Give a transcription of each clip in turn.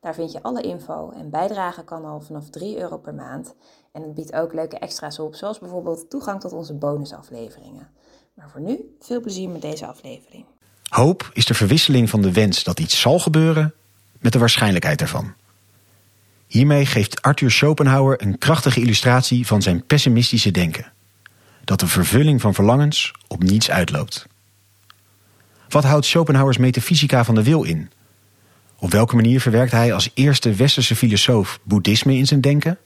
Daar vind je alle info en bijdragen kan al vanaf 3 euro per maand. En het biedt ook leuke extra's op, zoals bijvoorbeeld toegang tot onze bonusafleveringen. Maar voor nu, veel plezier met deze aflevering. Hoop is de verwisseling van de wens dat iets zal gebeuren met de waarschijnlijkheid daarvan. Hiermee geeft Arthur Schopenhauer een krachtige illustratie van zijn pessimistische denken. Dat de vervulling van verlangens op niets uitloopt. Wat houdt Schopenhauers metafysica van de wil in? Op welke manier verwerkt hij als eerste westerse filosoof boeddhisme in zijn denken?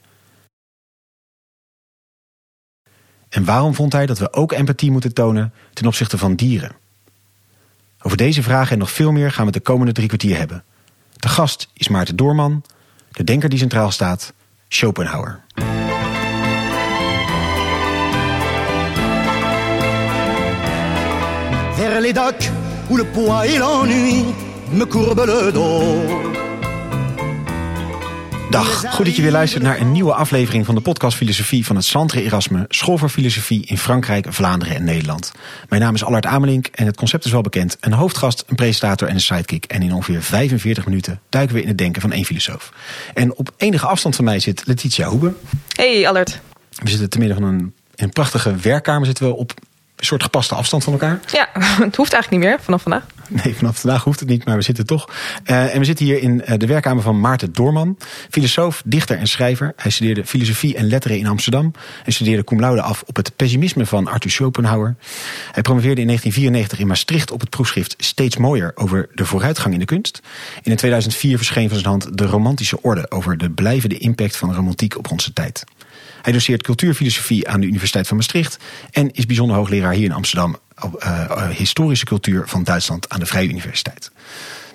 En waarom vond hij dat we ook empathie moeten tonen ten opzichte van dieren? Over deze vragen en nog veel meer gaan we de komende drie kwartier hebben. De gast is Maarten Doorman, de denker die centraal staat, Schopenhauer. Me courbent le dos. Dag, goed dat je weer luistert naar een nieuwe aflevering van de podcast Filosofie van het Centre Erasme, School voor Filosofie in Frankrijk, Vlaanderen en Nederland. Mijn naam is Allard Amelink en het concept is wel bekend. Een hoofdgast, een presentator en een sidekick. En in ongeveer 45 minuten duiken we in het denken van één filosoof. En op enige afstand van mij zit Letitia Hoebe. Hey Allard. We zitten te midden van een, een prachtige werkkamer zitten we op een soort gepaste afstand van elkaar. Ja, het hoeft eigenlijk niet meer vanaf vandaag. Nee, vanaf vandaag hoeft het niet, maar we zitten toch. Uh, en we zitten hier in uh, de werkkamer van Maarten Doorman. Filosoof, dichter en schrijver. Hij studeerde filosofie en letteren in Amsterdam. En studeerde cum laude af op het pessimisme van Arthur Schopenhauer. Hij promoveerde in 1994 in Maastricht op het proefschrift Steeds Mooier over de vooruitgang in de kunst. In 2004 verscheen van zijn hand De Romantische Orde over de blijvende impact van romantiek op onze tijd. Hij doseert cultuurfilosofie aan de Universiteit van Maastricht en is bijzonder hoogleraar hier in Amsterdam historische cultuur van Duitsland aan de Vrije Universiteit.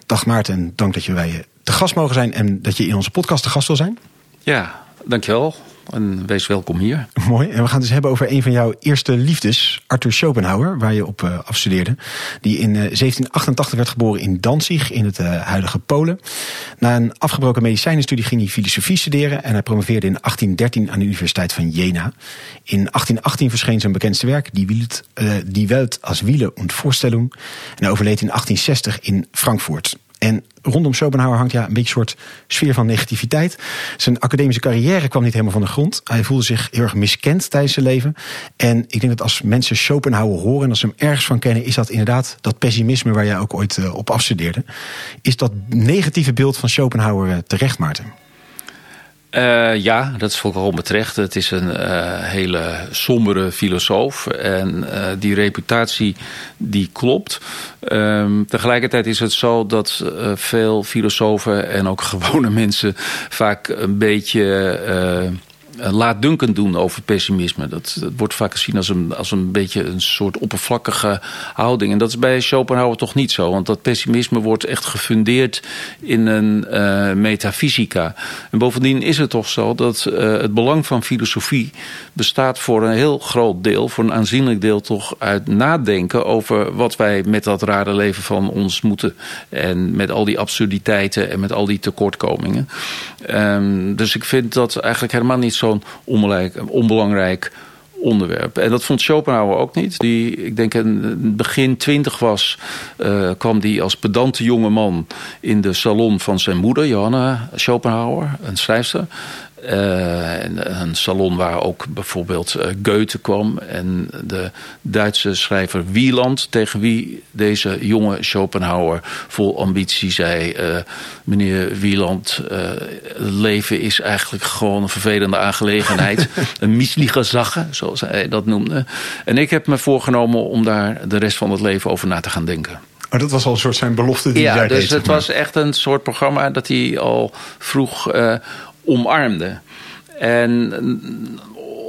Dag Maarten, dank dat je bij je te gast mogen zijn en dat je in onze podcast te gast wil zijn. Ja, dankjewel. En wees welkom hier. Mooi. En we gaan het dus hebben over een van jouw eerste liefdes, Arthur Schopenhauer, waar je op uh, afstudeerde. Die in uh, 1788 werd geboren in Danzig, in het uh, huidige Polen. Na een afgebroken medicijnenstudie ging hij filosofie studeren en hij promoveerde in 1813 aan de Universiteit van Jena. In 1818 verscheen zijn bekendste werk, Die Die Welt als Wiele und Vorstellung. En hij overleed in 1860 in Frankfurt. En rondom Schopenhauer hangt ja een beetje een soort sfeer van negativiteit. Zijn academische carrière kwam niet helemaal van de grond. Hij voelde zich heel erg miskend tijdens zijn leven. En ik denk dat als mensen Schopenhauer horen en als ze hem ergens van kennen, is dat inderdaad dat pessimisme waar jij ook ooit uh, op afstudeerde. Is dat negatieve beeld van Schopenhauer uh, terecht, Maarten? Uh, ja, dat is volkomen terecht. Het is een uh, hele sombere filosoof. En uh, die reputatie die klopt. Um, tegelijkertijd is het zo dat veel filosofen en ook gewone mensen vaak een beetje laatdunkend doen over pessimisme. Dat, dat, wordt vaak gezien als een, als een beetje een soort oppervlakkige houding. En dat is bij Schopenhauer toch niet zo. Want dat pessimisme wordt echt gefundeerd in een uh, metafysica. En bovendien is het toch zo dat uh, het belang van filosofie bestaat voor een heel groot deel, voor een aanzienlijk deel toch uit nadenken over wat wij met dat rare leven van ons moeten. En met al die absurditeiten en met al die tekortkomingen. Um, dus ik vind dat eigenlijk helemaal niet zo'n onbelangrijk onderwerp. En dat vond Schopenhauer ook niet. Die, ik denk in begin twintig was, uh, kwam die als pedante jonge man in de salon van zijn moeder, Johanna Schopenhauer, een schrijfster. Uh, een salon waar ook bijvoorbeeld uh, Goethe kwam en de Duitse schrijver Wieland, tegen wie deze jonge Schopenhauer vol ambitie zei: uh, Meneer Wieland, leven is eigenlijk gewoon een vervelende aangelegenheid. een misliegazagge, zoals hij dat noemde. En ik heb me voorgenomen om daar de rest van het leven over na te gaan denken. Maar dat was al een soort zijn belofte die ja, hij dus deed. het was echt een soort programma dat hij al vroeg omarmde. En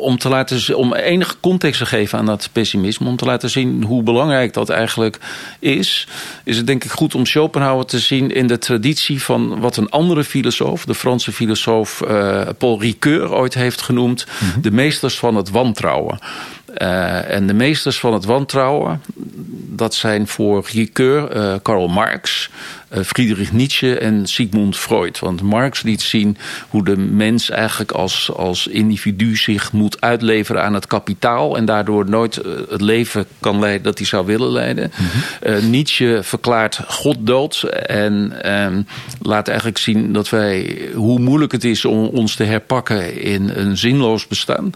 om, te laten, om enige context te geven aan dat pessimisme, om te laten zien hoe belangrijk dat eigenlijk is, is het denk ik goed om Schopenhauer te zien in de traditie van wat een andere filosoof, de Franse filosoof uh, Paul Ricoeur, ooit heeft genoemd: mhm. de meesters van het wantrouwen. Uh, en de meesters van het wantrouwen, dat zijn voor Ricoeur uh, Karl Marx, Friedrich Nietzsche en Sigmund Freud. Want Marx liet zien hoe de mens eigenlijk als, als individu zich moet uitleveren aan het kapitaal en daardoor nooit het leven kan leiden dat hij zou willen leiden. Mhm. Nietzsche verklaart God dood en ehm, laat eigenlijk zien dat wij, hoe moeilijk het is om ons te herpakken in een zinloos bestaan.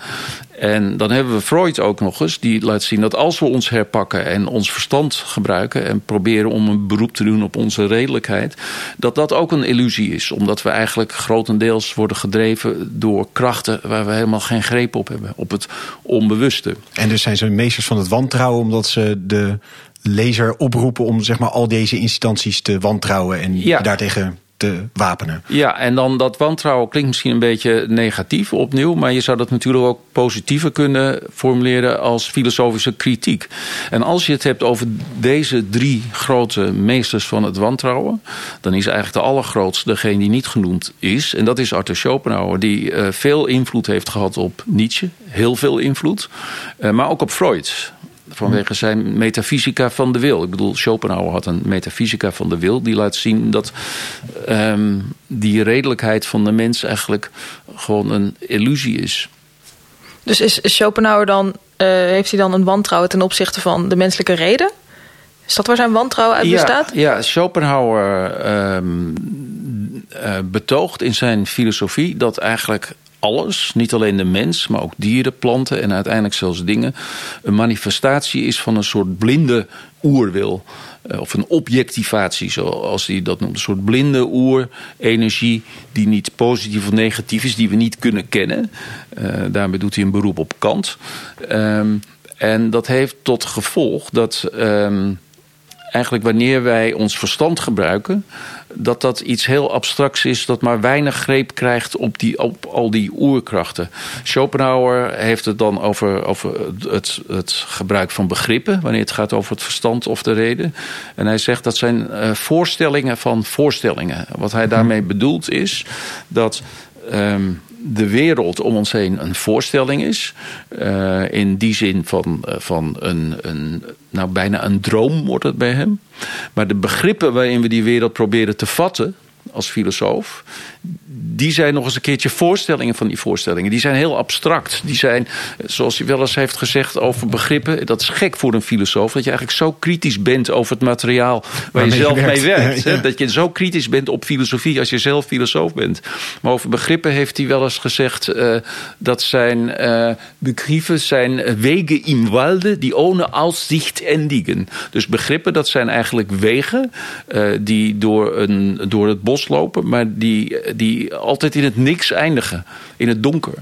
En dan hebben we Freud ook nog eens, die laat zien dat als we ons herpakken en ons verstand gebruiken en proberen om een beroep te doen op onze redelijkheid, dat dat ook een illusie is. Omdat we eigenlijk grotendeels worden gedreven door krachten waar we helemaal geen greep op hebben, op het onbewuste. En dus zijn ze meesters van het wantrouwen omdat ze de lezer oproepen om zeg maar, al deze instanties te wantrouwen en ja. daartegen te wapenen. Ja, en dan dat wantrouwen klinkt misschien een beetje negatief opnieuw, maar je zou dat natuurlijk ook positiever kunnen formuleren als filosofische kritiek. En als je het hebt over deze drie grote meesters van het wantrouwen, dan is eigenlijk de allergrootste degene die niet genoemd is. En dat is Arthur Schopenhauer, die uh, veel invloed heeft gehad op Nietzsche, heel veel invloed, uh, maar ook op Freud vanwege zijn metafysica van de wil. Ik bedoel, Schopenhauer had een metafysica van de wil die laat zien dat um, die redelijkheid van de mens eigenlijk gewoon een illusie is. Dus is, Schopenhauer dan, uh, heeft hij dan een wantrouwen ten opzichte van de menselijke reden? Is dat waar zijn wantrouwen uit bestaat? Ja, ja Schopenhauer um, uh, betoogt in zijn filosofie dat eigenlijk alles, niet alleen de mens, maar ook dieren, planten en uiteindelijk zelfs dingen, een manifestatie is van een soort blinde oerwil. Eh, of een objectivatie, zoals hij dat noemt. Een soort blinde oerenergie die niet positief of negatief is, die we niet kunnen kennen. Uh, daarmee doet hij een beroep op Kant. Um, en dat heeft tot gevolg dat um, eigenlijk wanneer wij ons verstand gebruiken, dat dat iets heel abstracts is dat maar weinig greep krijgt op, die, op al die oerkrachten. Schopenhauer heeft het dan over, over het, het gebruik van begrippen, wanneer het gaat over het verstand of de reden. En hij zegt dat zijn uh, voorstellingen van voorstellingen. Wat hij daarmee bedoelt is dat. Um, de wereld om ons heen een voorstelling is. Uh, in die zin van, uh, van een, een, nou, bijna een droom wordt het bij hem. Maar de begrippen waarin we die wereld proberen te vatten als filosoof, die zijn nog eens een keertje voorstellingen van die voorstellingen. Die zijn heel abstract. Die zijn, zoals hij wel eens heeft gezegd over begrippen, dat is gek voor een filosoof, dat je eigenlijk zo kritisch bent over het materiaal waar je zelf mee werkt. Ja, Dat je zo kritisch bent op filosofie als je zelf filosoof bent. Maar over begrippen heeft hij wel eens gezegd uh, dat zijn uh, begrippen zijn wegen im walde die ohne Aussicht endigen. Dus begrippen dat zijn eigenlijk wegen uh, die door, een, door het bos lopen, maar die, die altijd in het niks eindigen, in het donker.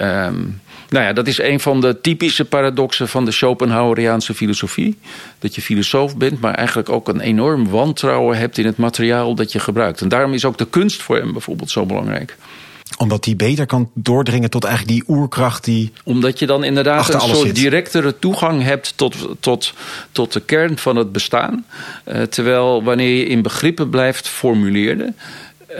Um, nou ja, dat is een van de typische paradoxen van de Schopenhaueriaanse filosofie. Dat je filosoof bent, maar eigenlijk ook een enorm wantrouwen hebt in het materiaal dat je gebruikt. En daarom is ook de kunst voor hem bijvoorbeeld zo belangrijk omdat die beter kan doordringen tot eigenlijk die oerkracht die. Omdat je dan inderdaad een soort directere toegang hebt tot, tot, tot de kern van het bestaan. Uh, terwijl wanneer je in begrippen blijft formuleren. Uh,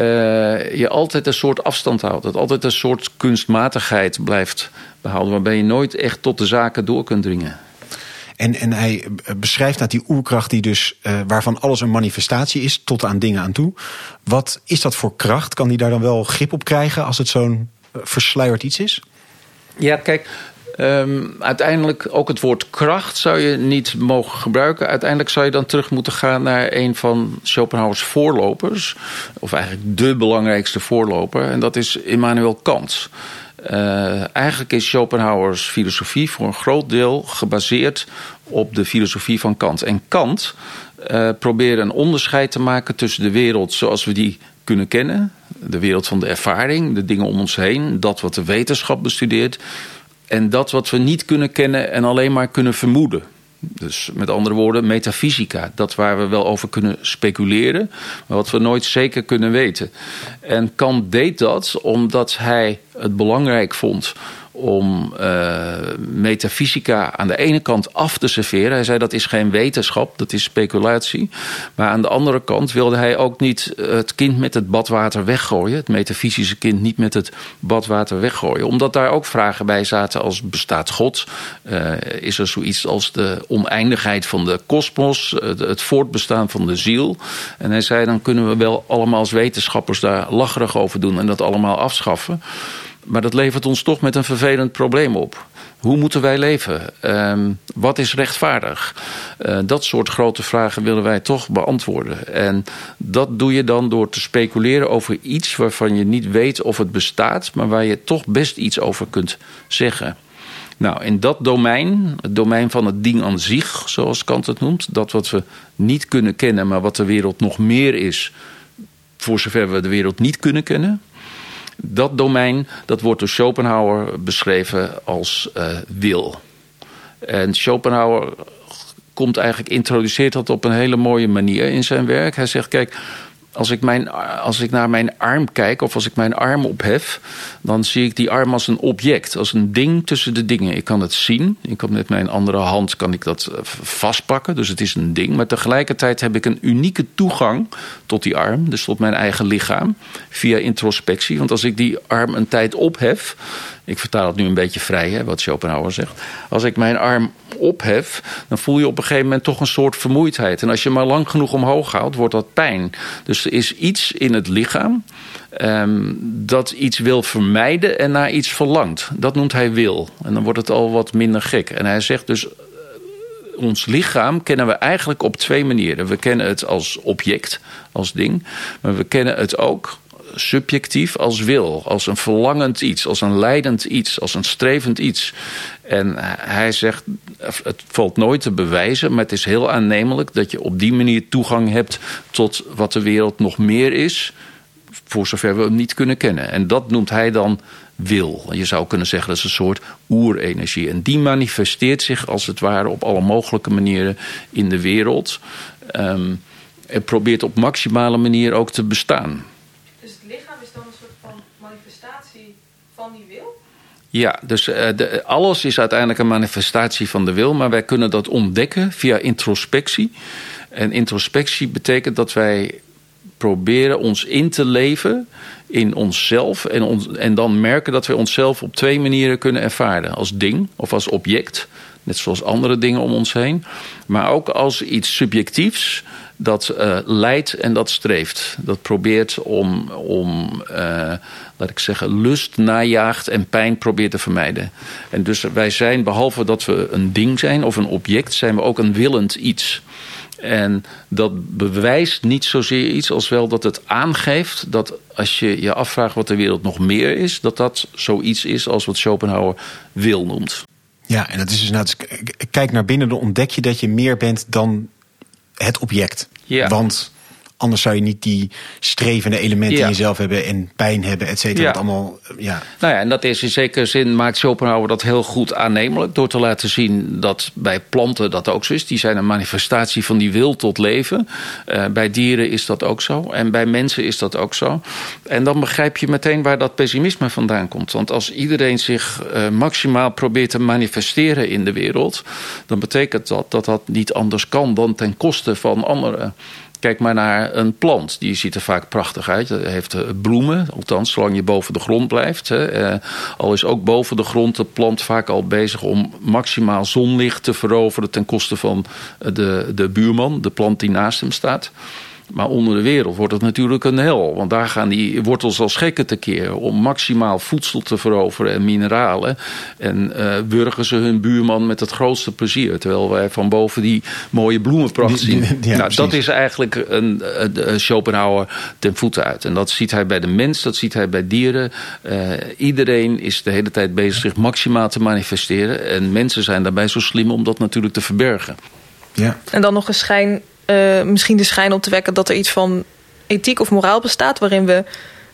je altijd een soort afstand houdt. Dat altijd een soort kunstmatigheid blijft behouden. Waarbij je nooit echt tot de zaken door kunt dringen. En, en hij beschrijft dat die oerkracht die dus, uh, waarvan alles een manifestatie is, tot aan dingen aan toe. Wat is dat voor kracht? Kan hij daar dan wel grip op krijgen als het zo'n versluierd iets is? Ja, kijk, Um, uiteindelijk ook het woord kracht zou je niet mogen gebruiken. Uiteindelijk zou je dan terug moeten gaan naar een van Schopenhauers voorlopers. Of eigenlijk de belangrijkste voorloper. En dat is Immanuel Kant. Uh, eigenlijk is Schopenhauers filosofie voor een groot deel gebaseerd op de filosofie van Kant. En Kant uh, probeerde een onderscheid te maken tussen de wereld zoals we die kunnen kennen. De wereld van de ervaring, de dingen om ons heen, dat wat de wetenschap bestudeert en dat wat we niet kunnen kennen en alleen maar kunnen vermoeden. Dus met andere woorden, metafysica. Dat waar we wel over kunnen speculeren, maar wat we nooit zeker kunnen weten. En Kant deed dat omdat hij het belangrijk vond om uh, metafysica aan de ene kant af te serveren. Hij zei dat is geen wetenschap, dat is speculatie. Maar aan de andere kant wilde hij ook niet het kind met het badwater weggooien. Het metafysische kind niet met het badwater weggooien. Omdat daar ook vragen bij zaten als bestaat God? Uh, is er zoiets als de oneindigheid van de kosmos? Het voortbestaan van de ziel? En hij zei dan kunnen we wel allemaal als wetenschappers daar lacherig over doen en dat allemaal afschaffen. Maar dat levert ons toch met een vervelend probleem op. Hoe moeten wij leven? Uh, wat is rechtvaardig? Uh, dat soort grote vragen willen wij toch beantwoorden. En dat doe je dan door te speculeren over iets waarvan je niet weet of het bestaat, maar waar je toch best iets over kunt zeggen. Nou, in dat domein, het domein van het ding aan zich, zoals Kant het noemt, dat wat we niet kunnen kennen, maar wat de wereld nog meer is, voor zover we de wereld niet kunnen kennen. Dat domein dat wordt door Schopenhauer beschreven als uh, wil. En Schopenhauer komt eigenlijk, introduceert dat op een hele mooie manier in zijn werk. Hij zegt, kijk, als ik, mijn, als ik naar mijn arm kijk of als ik mijn arm ophef, dan zie ik die arm als een object, als een ding tussen de dingen. Ik kan het zien, ik kan met mijn andere hand kan ik dat eh, vastpakken, dus het is een ding. Maar tegelijkertijd heb ik een unieke toegang tot die arm, dus tot mijn eigen lichaam, via introspectie. Want als ik die arm een tijd ophef, ik vertaal het nu een beetje vrij, hè, wat Schopenhauer zegt. Als ik mijn arm ophef, dan voel je op een gegeven moment toch een soort vermoeidheid. En als je maar lang genoeg omhoog houdt, wordt dat pijn. Dus er is iets in het lichaam um, dat iets wil vermijden en naar iets verlangt. Dat noemt hij wil. En dan wordt het al wat minder gek. En hij zegt dus ons lichaam kennen we eigenlijk op twee manieren. We kennen het als object, als ding. Maar we kennen het ook subjectief als wil, als een verlangend iets, als een leidend iets, als een strevend iets. En hij zegt, het valt nooit te bewijzen, maar het is heel aannemelijk dat je op die manier toegang hebt tot wat de wereld nog meer is, voor zover we hem niet kunnen kennen. En dat noemt hij dan wil. Je zou kunnen zeggen dat is een soort oerenergie. En die manifesteert zich als het ware op alle mogelijke manieren in de wereld. Um, en probeert op maximale manier ook te bestaan. Ja, dus de, alles is uiteindelijk een manifestatie van de wil, maar wij kunnen dat ontdekken via introspectie. En introspectie betekent dat wij proberen ons in te leven in onszelf en, en dan merken dat we onszelf op twee manieren kunnen ervaren: als ding of als object, net zoals andere dingen om ons heen, maar ook als iets subjectiefs dat uh, leidt en dat streeft. Dat probeert om, om uh, laat ik zeggen, lust najaagt en pijn probeert te vermijden. En dus wij zijn, behalve dat we een ding zijn of een object, zijn we ook een willend iets. En dat bewijst niet zozeer iets als wel dat het aangeeft dat als je je afvraagt wat de wereld nog meer is, dat dat zoiets is als wat Schopenhauer wil noemt. Ja, en dat is dus nou, kijk naar binnen, dan ontdek je dat je meer bent dan het object. Ja. Want Anders zou je niet die strevende elementen in jezelf hebben en pijn hebben, et cetera. Ja. allemaal, ja. Nou ja, en dat is in zekere zin maakt Schopenhauer dat heel goed aannemelijk. Door te laten zien dat bij planten dat ook zo is. Die zijn een manifestatie van die wil tot leven. Uh, bij dieren is dat ook zo. En bij mensen is dat ook zo. En dan begrijp je meteen waar dat pessimisme vandaan komt. Want als iedereen zich uh, maximaal probeert te manifesteren in de wereld, dan betekent dat dat dat niet anders kan dan ten koste van anderen. Kijk maar naar een plant. Die ziet er vaak prachtig uit. Hij heeft eh, bloemen, althans zolang je boven de grond blijft. Hè. Eh, al is ook boven de grond de plant vaak al bezig om maximaal zonlicht te veroveren ten koste van eh, de, de buurman, de plant die naast hem staat. Maar onder de wereld wordt het natuurlijk een hel. Want daar gaan die wortels als gekken tekeer. Om maximaal voedsel te veroveren en mineralen. En uh, wurgen ze hun buurman met het grootste plezier. Terwijl wij van boven die mooie bloemenpracht zien. Ja, nou, dat is eigenlijk een, een, Schopenhauer ten voeten uit. En dat ziet hij bij de mens, dat ziet hij bij dieren. Uh, iedereen is de hele tijd bezig zich maximaal te manifesteren. En mensen zijn daarbij zo slim om dat natuurlijk te verbergen. Ja. En dan nog een schijn uh, misschien de schijn op te wekken dat er iets van ethiek of moraal bestaat waarin we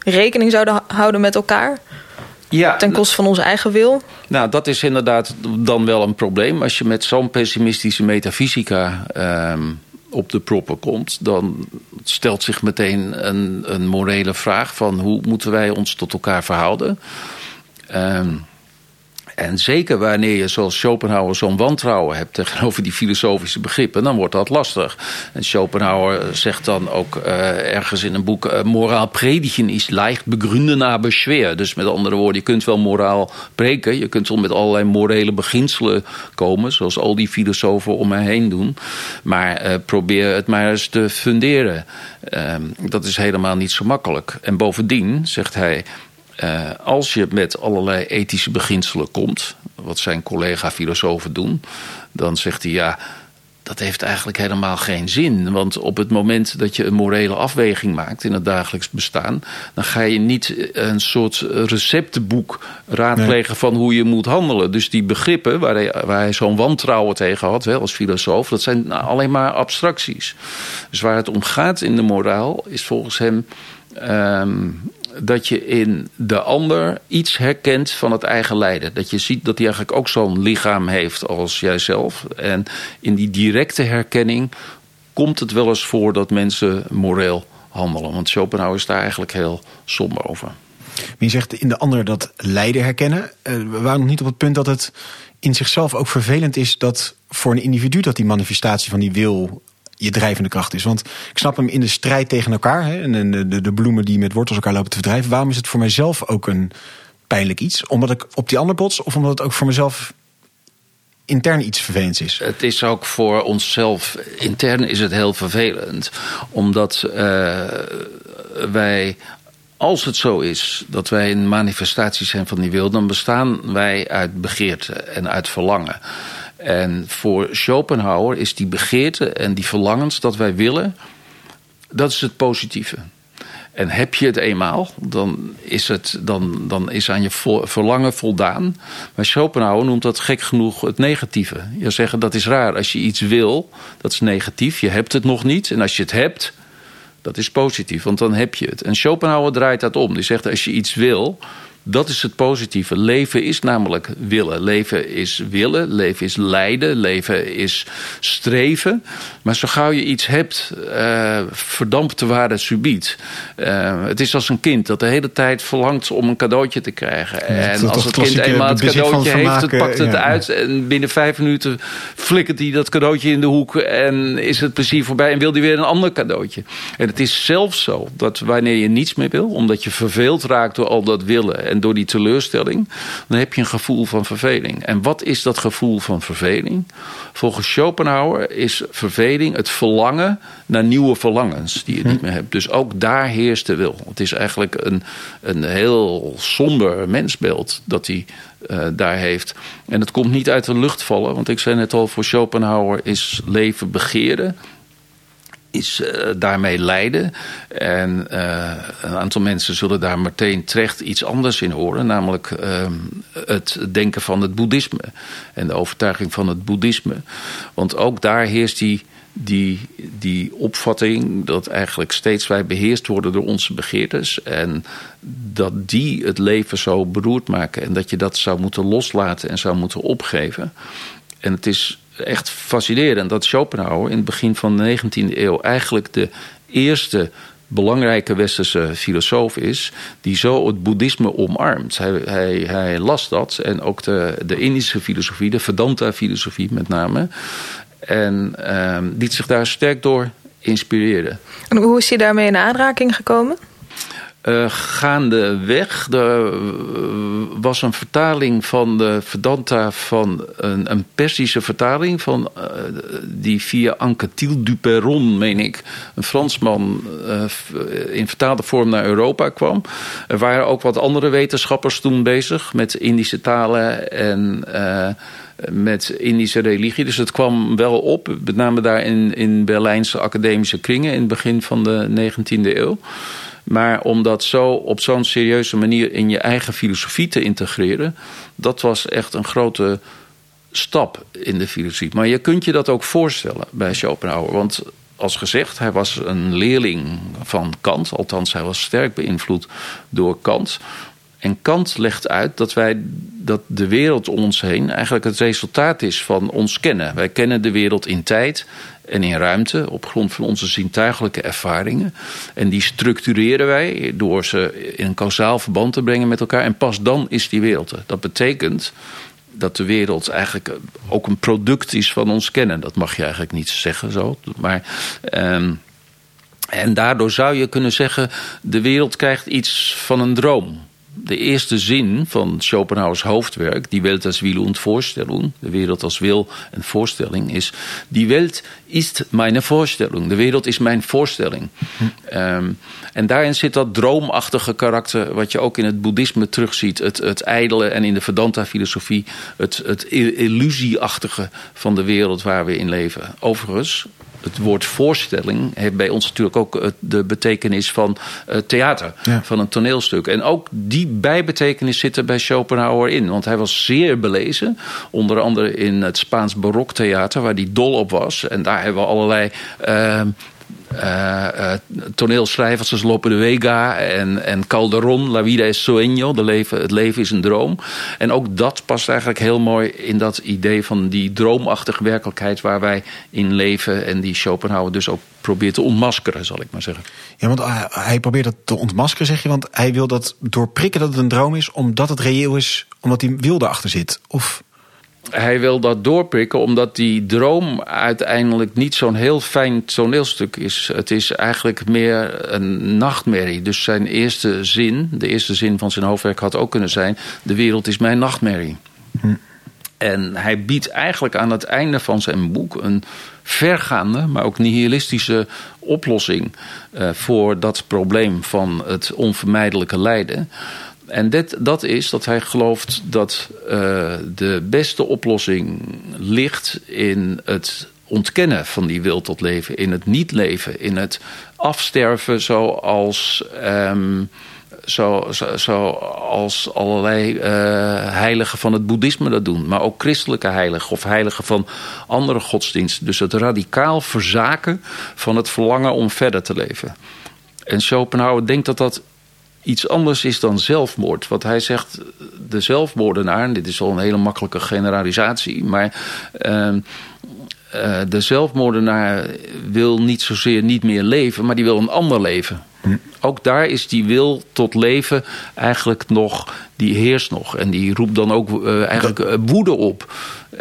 rekening zouden houden met elkaar. Ja, ten koste van onze eigen wil. Nou, dat is inderdaad dan wel een probleem. Als je met zo'n pessimistische metafysica uh, op de proppen komt, dan stelt zich meteen een, een morele vraag van hoe moeten wij ons tot elkaar verhouden. Uh, En zeker wanneer je zoals Schopenhauer zo'n wantrouwen hebt tegenover die filosofische begrippen, dan wordt dat lastig. En Schopenhauer zegt dan ook uh, ergens in een boek: uh, moraal predigen is leicht, begründen aber schwer. Dus met andere woorden, je kunt wel moraal preken, je kunt wel met allerlei morele beginselen komen, zoals al die filosofen om mij heen doen. Maar uh, probeer het maar eens te funderen. dat is helemaal niet zo makkelijk. En bovendien, zegt hij. Uh, als je met allerlei ethische beginselen komt, wat zijn collega-filosofen doen, dan zegt hij ja. Dat heeft eigenlijk helemaal geen zin. Want op het moment dat je een morele afweging maakt in het dagelijks bestaan, dan ga je niet een soort receptenboek raadplegen van hoe je moet handelen. Dus die begrippen waar hij, waar hij zo'n wantrouwen tegen had, wel als filosoof, dat zijn alleen maar abstracties. Dus waar het om gaat in de moraal is volgens hem. Um, dat je in de ander iets herkent van het eigen lijden. Dat je ziet dat hij eigenlijk ook zo'n lichaam heeft als jijzelf. En in die directe herkenning komt het wel eens voor dat mensen moreel handelen. Want Schopenhauer is daar eigenlijk heel somber over. je zegt in de ander dat lijden herkennen. Eh, we waren nog niet op het punt dat het in zichzelf ook vervelend is dat voor een individu dat die manifestatie van die wil je drijvende kracht is. Want ik snap hem in de strijd tegen elkaar. Hè, en de, de, bloemen die met wortels elkaar lopen te verdrijven. Waarom is het voor mijzelf ook een pijnlijk iets? Omdat ik op die ander bots? Of omdat het ook voor mezelf intern iets vervelends is? Het is ook voor onszelf intern is het heel vervelend. Omdat uh, wij als het zo is dat wij een manifestatie zijn van die wil, dan bestaan wij uit begeerte en uit verlangen. En voor Schopenhauer is die begeerte en die verlangens dat wij willen, dat is het positieve. En heb je het eenmaal, dan is, het, dan, dan is aan je verlangen voldaan. Maar Schopenhauer noemt dat gek genoeg het negatieve. Je zeggen dat is raar. Als je iets wil, dat is negatief. Je hebt het nog niet. En als je het hebt, dat is positief, want dan heb je het. En Schopenhauer draait dat om. Die zegt als je iets wil, dat is het positieve. Leven is namelijk willen. Leven is willen, leven is lijden, leven is streven. Maar zo gauw je iets hebt, uh, verdampt de waarde subiet. Uh, het is als een kind dat de hele tijd verlangt om een cadeautje te krijgen. en als het kind eenmaal het cadeautje heeft, het pakt het uit. En binnen vijf minuten flikkert hij dat cadeautje in de hoek. En is het plezier voorbij en wil hij weer een ander cadeautje. En het is zelfs zo dat wanneer je niets meer wil, omdat je verveeld raakt door al dat willen en door die teleurstelling, dan heb je een gevoel van verveling. En wat is dat gevoel van verveling? Volgens Schopenhauer is verveling het verlangen naar nieuwe verlangens die je niet hm. meer hebt. Dus ook daar heerst de wil. Het is eigenlijk een, een heel somber mensbeeld dat hij uh, daar heeft. En het komt niet uit de lucht vallen, want ik zei net al, voor Schopenhauer is leven begeren is uh, daarmee lijden. En uh, een aantal mensen zullen daar meteen terecht iets anders in horen. Namelijk uh, het denken van het boeddhisme. En de overtuiging van het boeddhisme. Want ook daar heerst die, die, die opvatting dat eigenlijk steeds wij beheerst worden door onze begeertes. En dat die het leven zo beroerd maken. En dat je dat zou moeten loslaten en zou moeten opgeven. En het is echt fascinerend dat Schopenhauer in het begin van de 19e eeuw eigenlijk de eerste belangrijke westerse filosoof is die zo het boeddhisme omarmt. Hij, hij, hij las dat en ook de, de Indische filosofie, de Vedanta-filosofie met name. En uh, liet zich daar sterk door inspireren. En hoe is hij daarmee in aanraking gekomen? Uh, gaandeweg. Er was een vertaling van de Vedanta van een, een Persische vertaling van uh, die via Anquetil Duperron, meen ik, een Fransman uh, in vertaalde vorm naar Europa kwam. Er waren ook wat andere wetenschappers toen bezig met Indische talen en met Indische religie. Dus het kwam wel op, met name daar in, in Berlijnse academische kringen in het begin van de 19e eeuw. Maar om dat zo op zo'n serieuze manier in je eigen filosofie te integreren, dat was echt een grote stap in de filosofie. Maar je kunt je dat ook voorstellen bij Schopenhauer. Want als gezegd, hij was een leerling van Kant. Althans, hij was sterk beïnvloed door Kant. En Kant legt uit dat, wij, dat de wereld om ons heen eigenlijk het resultaat is van ons kennen. Wij kennen de wereld in tijd en in ruimte op grond van onze zintuigelijke ervaringen. En die structureren wij door ze in een kausaal verband te brengen met elkaar. En pas dan is die wereld er. Dat betekent dat de wereld eigenlijk ook een product is van ons kennen. Dat mag je eigenlijk niet zeggen zo. Maar, ehm, en daardoor zou je kunnen zeggen: de wereld krijgt iets van een droom de eerste zin van Schopenhauers hoofdwerk, Die Welt als Wille und Vorstellung, de wereld als wil en voorstelling, is: Die Welt ist meine Vorstellung. De wereld is mijn voorstelling. Hm. en daarin zit dat droomachtige karakter, wat je ook in het boeddhisme terugziet: het, het ijdele en in de Vedanta-filosofie, het, het illusieachtige van de wereld waar we in leven. Overigens, het woord voorstelling heeft bij ons natuurlijk ook de betekenis van uh, theater, van een toneelstuk. En ook die bijbetekenis zit er bij Schopenhauer in. Want hij was zeer belezen, onder andere in het Spaans baroktheater, waar hij dol op was. En daar hebben we allerlei uh, toneelschrijvers zoals Lope de Vega en, en Calderon, La vida es sueño, de leven, het leven is een droom. En ook dat past eigenlijk heel mooi in dat idee van die droomachtige werkelijkheid waar wij in leven en die Schopenhauer dus ook probeert te ontmaskeren, zal ik maar zeggen. Ja, want hij probeert dat te ontmaskeren, zeg je, want hij wil dat doorprikken dat het een droom is, omdat het reëel is, omdat hij wilde achter zit. Of hij wil dat doorprikken omdat die droom uiteindelijk niet zo'n heel fijn toneelstuk is. Het is eigenlijk meer een nachtmerrie. Dus zijn eerste zin, de eerste zin van zijn hoofdwerk had ook kunnen zijn: De wereld is mijn nachtmerrie. Hm. En hij biedt eigenlijk aan het einde van zijn boek een vergaande, maar ook nihilistische oplossing uh, voor dat probleem van het onvermijdelijke lijden. En dat is dat hij gelooft dat uh, de beste oplossing ligt in het ontkennen van die wil tot leven, in het niet leven, in het afsterven zoals. Um, zo, zo, zoals allerlei uh, heiligen van het boeddhisme dat doen. Maar ook christelijke heiligen of heiligen van andere godsdiensten. Dus het radicaal verzaken van het verlangen om verder te leven. En Schopenhauer denkt dat dat iets anders is dan zelfmoord. Wat hij zegt, de zelfmoordenaar, dit is al een hele makkelijke generalisatie, maar uh, uh, de zelfmoordenaar wil niet zozeer niet meer leven, maar die wil een ander leven. Ook daar is die wil tot leven eigenlijk nog, die heerst nog. En die roept dan ook uh, eigenlijk uh, woede op.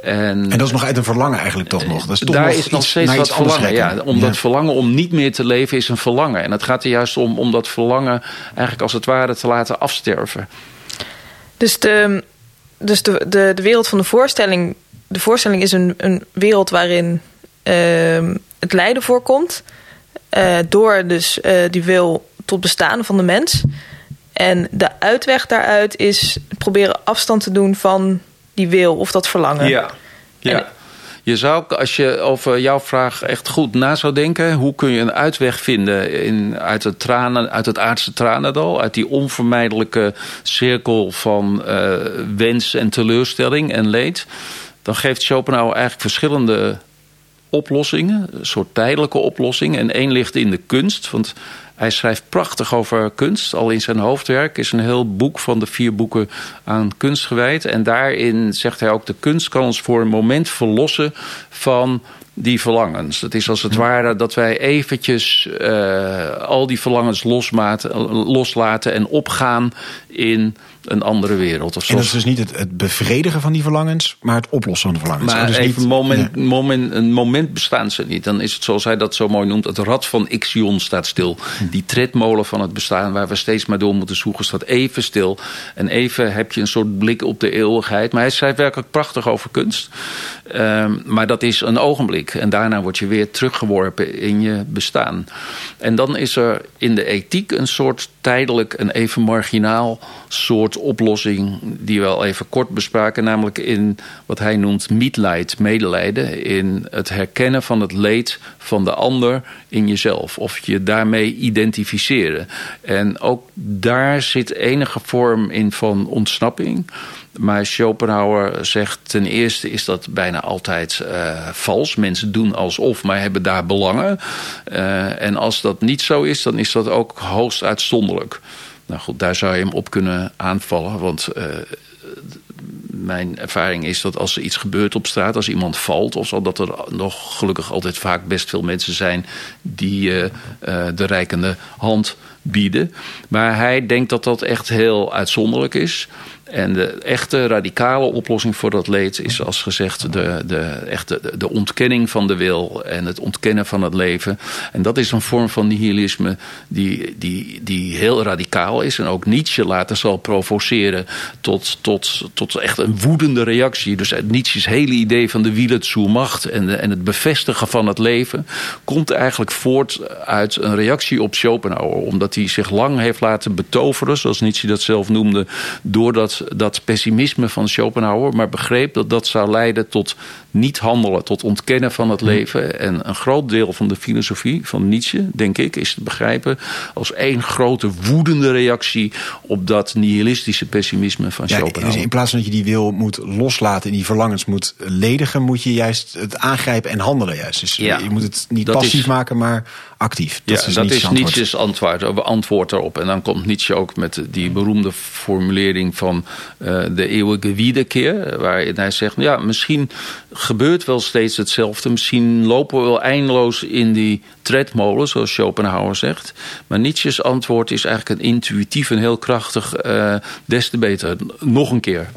En, en, dat is nog uit een verlangen eigenlijk toch nog? Dat is toch daar nog is nog steeds dat verlangen. Ja, om dat verlangen om niet meer te leven is een verlangen. En het gaat er juist om om dat verlangen eigenlijk als het ware te laten afsterven. Dus de, dus de, de, de wereld van de voorstelling... De voorstelling is een, een wereld waarin uh, het lijden voorkomt... Uh, door dus uh, die wil tot bestaan van de mens. En de uitweg daaruit is proberen afstand te doen van die wil of dat verlangen. Ja, ja. je zou, als je over jouw vraag echt goed na zou denken... hoe kun je een uitweg vinden in, uit, het tranen, uit het aardse tranendal... uit die onvermijdelijke cirkel van uh, wens en teleurstelling en leed... dan geeft Schopenhauer eigenlijk verschillende oplossingen, een soort tijdelijke oplossingen. En één ligt in de kunst, want hij schrijft prachtig over kunst. Al in zijn hoofdwerk is een heel boek van de vier boeken aan kunst gewijd. En daarin zegt hij ook: de kunst kan ons voor een moment verlossen van die verlangens. Het is als het ware dat wij eventjes uh, al die verlangens loslaten en opgaan in een andere wereld. Of en dat is dus niet het, het, bevredigen van die verlangens, maar het oplossen van de verlangens. Maar dus even niet, moment, moment, een moment bestaan ze niet. Dan is het zoals hij dat zo mooi noemt, het rad van Ixion staat stil. Hm. Die tredmolen van het bestaan waar we steeds maar door moeten zoeken staat even stil. En even heb je een soort blik op de eeuwigheid. Maar hij schrijft werkelijk prachtig over kunst. Um, maar dat is een ogenblik. En daarna word je weer teruggeworpen in je bestaan. En dan is er in de ethiek een soort tijdelijk en even marginaal soort oplossing die we al even kort bespraken, namelijk in wat hij noemt mitleid, medelijden, in het herkennen van het leed van de ander in jezelf of je daarmee identificeren. En ook daar zit enige vorm in van ontsnapping. Maar Schopenhauer zegt ten eerste is dat bijna altijd uh, vals. Mensen doen alsof, maar hebben daar belangen. Uh, en als dat niet zo is, dan is dat ook hoogst uitzonderlijk. Nou goed, daar zou je hem op kunnen aanvallen. Want uh, mijn ervaring is dat als er iets gebeurt op straat, als iemand valt of zo, dat er nog gelukkig altijd vaak best veel mensen zijn die de reikende hand bieden. Maar hij denkt dat dat echt heel uitzonderlijk is. En de echte radicale oplossing voor dat leed is als gezegd de, de, echte, de, ontkenning van de wil en het ontkennen van het leven. En dat is een vorm van nihilisme die, die, die heel radicaal is. En ook Nietzsche later zal provoceren tot, tot, tot echt een woedende reactie. Dus Nietzsche's hele idee van de Wille zur Macht en, en het bevestigen van het leven komt eigenlijk voort uit een reactie op Schopenhauer. Omdat hij zich lang heeft laten betoveren, zoals Nietzsche dat zelf noemde, door dat, dat pessimisme van Schopenhauer. Maar begreep dat dat zou leiden tot niet handelen, tot ontkennen van het leven. En een groot deel van de filosofie van Nietzsche, denk ik, is te begrijpen als één grote woedende reactie op dat nihilistische pessimisme van ja, Schopenhauer. Dus in plaats van dat je die wil moet loslaten en die verlangens moet ledigen, moet je juist het aangrijpen en handelen juist. Dus Ja. je moet het niet passief is- maken, maar actief. Dat ja, is dat Nietzsche's is antwoord. Nietzsche's antwoord, antwoord daarop. En dan komt Nietzsche ook met die beroemde formulering van eh, de eeuwige wederkeer. Waarin hij zegt, ja, misschien gebeurt wel steeds hetzelfde. Misschien lopen we wel eindeloos in die tredmolen, zoals Schopenhauer zegt. Maar Nietzsche's antwoord is eigenlijk een intuïtief en heel krachtig... eh, des te beter. Nog een keer.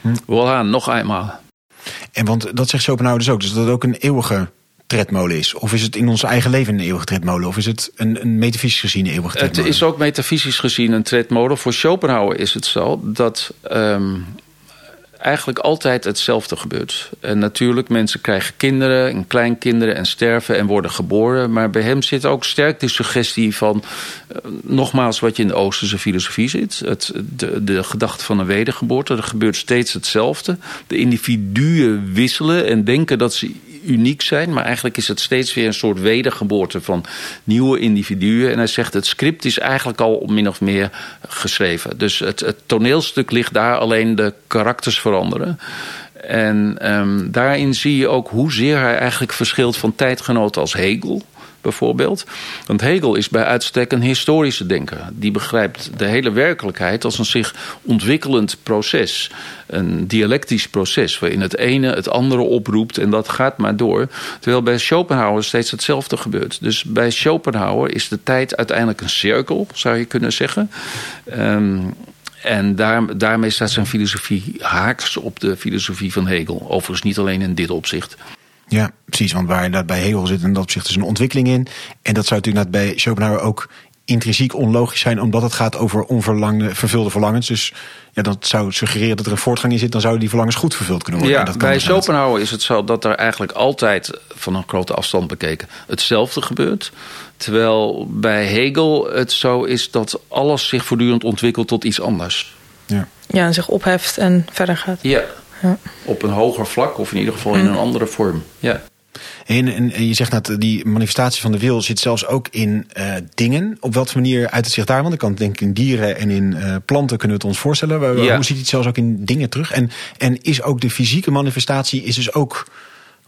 Hm. Voilà, nog eenmaal. En want dat zegt Schopenhauer dus ook, dus dat ook een eeuwige tredmolen is. Of is het in ons eigen leven een eeuwige tredmolen? Of is het een, een metafysisch gezien een eeuwige Het tredmolen? is ook metafysisch gezien een tredmolen. Voor Schopenhauer is het zo dat ehm, eigenlijk altijd hetzelfde gebeurt. En natuurlijk, mensen krijgen kinderen en kleinkinderen en sterven en worden geboren. Maar bij hem zit ook sterk de suggestie van, eh, nogmaals wat je in de Oosterse filosofie zit. Het, de, de gedachte van een wedergeboorte. Er gebeurt steeds hetzelfde. De individuen wisselen en denken dat ze uniek zijn. Maar eigenlijk is het steeds weer een soort wedergeboorte van nieuwe individuen. En hij zegt het script is eigenlijk al min of meer geschreven. Dus het, toneelstuk ligt daar, alleen de karakters veranderen. En ehm, daarin zie je ook hoezeer hij eigenlijk verschilt van tijdgenoten als Hegel bijvoorbeeld. Want Hegel is bij uitstek een historische denker. Die begrijpt de hele werkelijkheid als een zich ontwikkelend proces. Een dialectisch proces waarin het ene het andere oproept en dat gaat maar door. Terwijl bij Schopenhauer steeds hetzelfde gebeurt. Dus bij Schopenhauer is de tijd uiteindelijk een cirkel, zou je kunnen zeggen. Ehm, en daar, daarmee staat zijn filosofie haaks op de filosofie van Hegel. Overigens niet alleen in dit opzicht. Ja, precies. Want waar dat bij Hegel zit, en dat opzicht is een ontwikkeling in. En dat zou natuurlijk net bij Schopenhauer ook intrinsiek onlogisch zijn, omdat het gaat over onverlangde, vervulde verlangens. Dus ja, dat zou suggereren dat er een voortgang in zit, dan zouden die verlangens goed vervuld kunnen worden. En Ja, dat kan bij. Schopenhauer is het zo dat er eigenlijk altijd van een grote afstand bekeken hetzelfde gebeurt. Terwijl bij Hegel het zo is dat alles zich voortdurend ontwikkelt tot iets anders. Ja. Ja, en zich opheft en verder gaat. Ja. Ja. Op een hoger vlak of in ieder geval in een andere vorm. Ja. En, en, en je zegt dat die manifestatie van de wil zit zelfs ook in eh, dingen. Op welke manier uit het zich daar? Want ik kan denk ik in dieren en in eh, planten kunnen we het ons voorstellen. Maar Ja. Hoe ziet het zelfs ook in dingen terug? En, en is ook de fysieke manifestatie is dus ook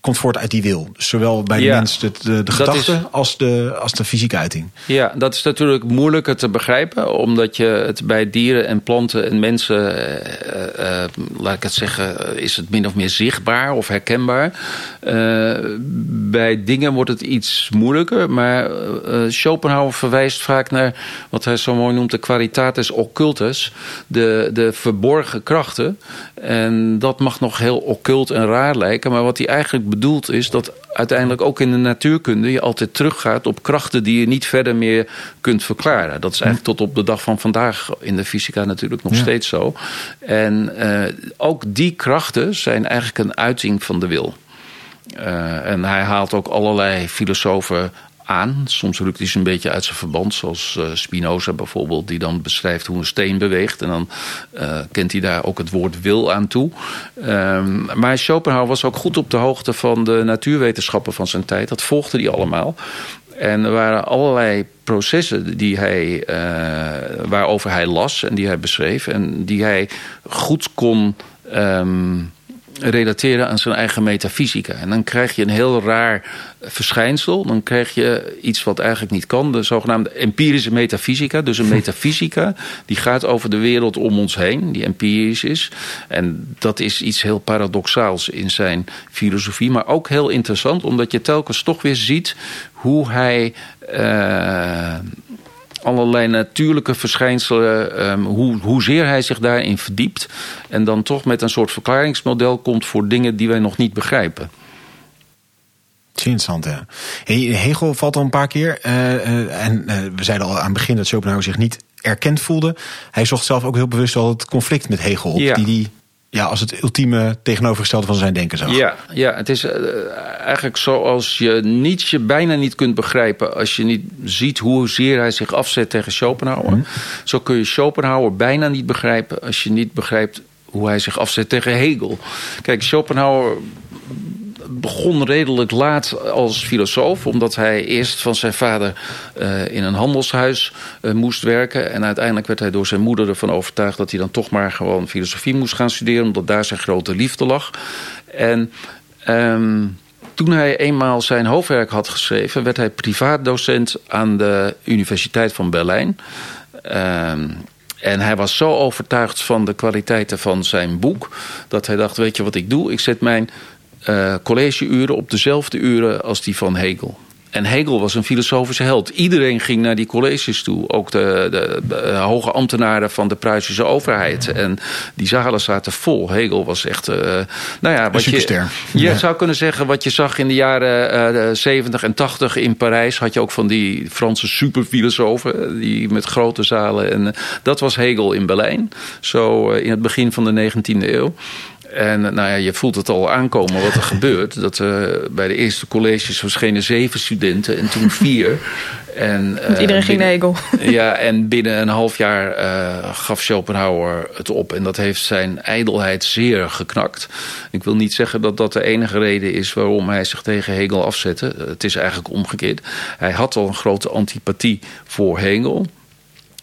komt voort uit die wil. Dus Zowel bij de Ja. mens de, de, gedachte is- als, de, als de fysieke uiting. Ja, dat is natuurlijk moeilijker te begrijpen, omdat je het bij dieren en planten en mensen, eh, eh, eh, laat ik het zeggen, is het min of meer zichtbaar of herkenbaar. Bij dingen wordt het iets moeilijker, maar Schopenhauer verwijst vaak naar wat hij zo mooi noemt de qualitates occultus, de, de verborgen krachten. En dat mag nog heel occult en raar lijken, maar wat hij eigenlijk bedoelt is dat uiteindelijk ook in de natuurkunde je altijd teruggaat op krachten die je niet verder meer kunt verklaren. Dat is eigenlijk tot op de dag van vandaag in de fysica natuurlijk nog Ja. steeds zo. En eh, ook die krachten zijn eigenlijk een uiting van de wil. Eh, en hij haalt ook allerlei filosofen aan. Soms rukt hij ze een beetje uit zijn verband, zoals eh, Spinoza bijvoorbeeld, die dan beschrijft hoe een steen beweegt. En dan eh, kent hij daar ook het woord wil aan toe. Ehm, maar Schopenhauer was ook goed op de hoogte van de natuurwetenschappen van zijn tijd. Dat volgde hij allemaal. En er waren allerlei processen die hij, eh, waarover hij las en die hij beschreef. En die hij goed kon ehm, relateren aan zijn eigen metafysica. En dan krijg je een heel raar verschijnsel. Dan krijg je iets wat eigenlijk niet kan. De zogenaamde empirische metafysica. Dus een metafysica die gaat over de wereld om ons heen. Die empirisch is. En dat is iets heel paradoxaals in zijn filosofie. Maar ook heel interessant. Omdat je telkens toch weer ziet hoe hij... eh, allerlei natuurlijke verschijnselen, um, hoe, hoezeer hij zich daarin verdiept. En dan toch met een soort verklaringsmodel komt voor dingen die wij nog niet begrijpen. Interessant, ja. Hegel valt al een paar keer. Uh, en uh, we zeiden al aan het begin dat Schopenhauer zich niet erkend voelde. Hij zocht zelf ook heel bewust al het conflict met Hegel op. Ja. Die die ja, als het ultieme tegenovergestelde van zijn denken zag. Ja, ja het is uh, eigenlijk zoals je Nietzsche bijna niet kunt begrijpen... als je niet ziet hoezeer hij zich afzet tegen Schopenhauer. Mm. Zo kun je Schopenhauer bijna niet begrijpen... als je niet begrijpt hoe hij zich afzet tegen Hegel. Kijk, Schopenhauer begon redelijk laat als filosoof, omdat hij eerst van zijn vader uh, in een handelshuis uh, moest werken. En uiteindelijk werd hij door zijn moeder ervan overtuigd dat hij dan toch maar gewoon filosofie moest gaan studeren, omdat daar zijn grote liefde lag. En um, toen hij eenmaal zijn hoofdwerk had geschreven, werd hij privaatdocent aan de Universiteit van Berlijn. Um, en hij was zo overtuigd van de kwaliteiten van zijn boek... dat hij dacht, weet je wat ik doe? Ik zet mijn uh, collegeuren op dezelfde uren als die van Hegel. En Hegel was een filosofische held. Iedereen ging naar die colleges toe. Ook de, de, de hoge ambtenaren van de Pruisische overheid. En die zalen zaten vol. Hegel was echt... Uh, nou ja, wat je, je ja. zou kunnen zeggen wat je zag in de jaren uh, 70 en 80 in Parijs. Had je ook van die Franse superfilosofen. Die met grote zalen. En dat was Hegel in Berlijn. Zo in het begin van de 19e eeuw. En nou ja, je voelt het al aankomen wat er gebeurt. Dat uh, bij de eerste colleges verschenen zeven studenten en toen vier. En, uh, iedereen ging naar Hegel. Ja, en binnen een half jaar uh, gaf Schopenhauer het op. En dat heeft zijn ijdelheid zeer geknakt. Ik wil niet zeggen dat dat de enige reden is waarom hij zich tegen Hegel afzette. Het is eigenlijk omgekeerd. Hij had al een grote antipathie voor Hegel.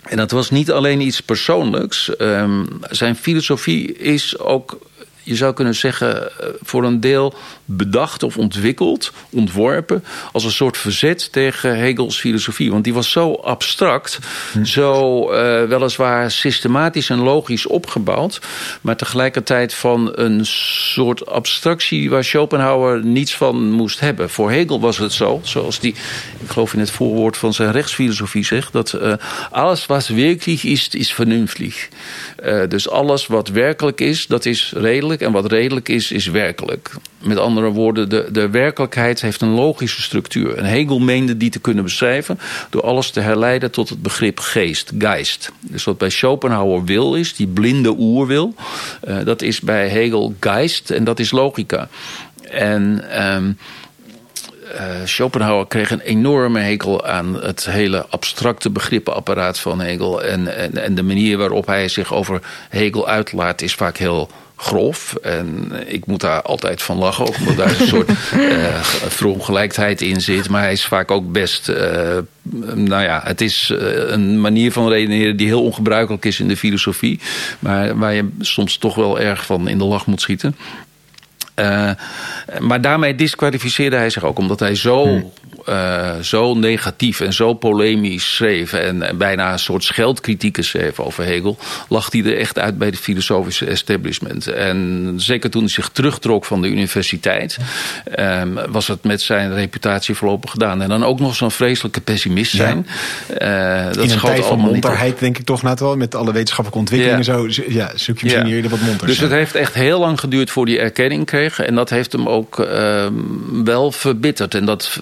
En dat was niet alleen iets persoonlijks. Um, zijn filosofie is ook je zou kunnen zeggen, voor een deel bedacht of ontwikkeld, ontworpen, als een soort verzet tegen Hegels filosofie. Want die was zo abstract, hm. zo uh, weliswaar systematisch en logisch opgebouwd, maar tegelijkertijd van een soort abstractie waar Schopenhauer niets van moest hebben. Voor Hegel was het zo, zoals die, ik geloof in het voorwoord van zijn rechtsfilosofie zegt, dat uh, alles wat werkelijk is, is vernünftig. Uh, dus alles wat werkelijk is, dat is redelijk. En wat redelijk is, is werkelijk. Met andere woorden, de, de werkelijkheid heeft een logische structuur. En Hegel meende die te kunnen beschrijven door alles te herleiden tot het begrip geest, geist. Dus wat bij Schopenhauer wil is, die blinde oerwil, uh, dat is bij Hegel geist en dat is logica. En um, uh, Schopenhauer kreeg een enorme hekel aan het hele abstracte begrippenapparaat van Hegel. En, en, en de manier waarop hij zich over Hegel uitlaat is vaak heel grof. En ik moet daar altijd van lachen, ook omdat daar een soort uh, verongelijkheid in zit. Maar hij is vaak ook best. Uh, nou ja, het is uh, een manier van redeneren die heel ongebruikelijk is in de filosofie. Maar waar je soms toch wel erg van in de lach moet schieten. Uh, maar daarmee disqualificeerde hij zich ook, omdat hij zo, hmm. Uh, zo negatief en zo polemisch schreef. En, en, bijna een soort scheldkritieken schreef over Hegel. lag hij er echt uit bij de filosofische establishment. En zeker toen hij zich terugtrok van de universiteit, um, was het met zijn reputatie voorlopig gedaan. En dan ook nog zo'n vreselijke pessimist zijn. Ja. Uh, dat In een tijd van monterheid, denk ik toch net wel, met alle wetenschappelijke ontwikkelingen. Ja. Zo, ja, zoek je misschien ja. hier wat monters. Dus het heeft echt heel lang geduurd voor die erkenning kreeg. En dat heeft hem ook uh, wel verbitterd. En dat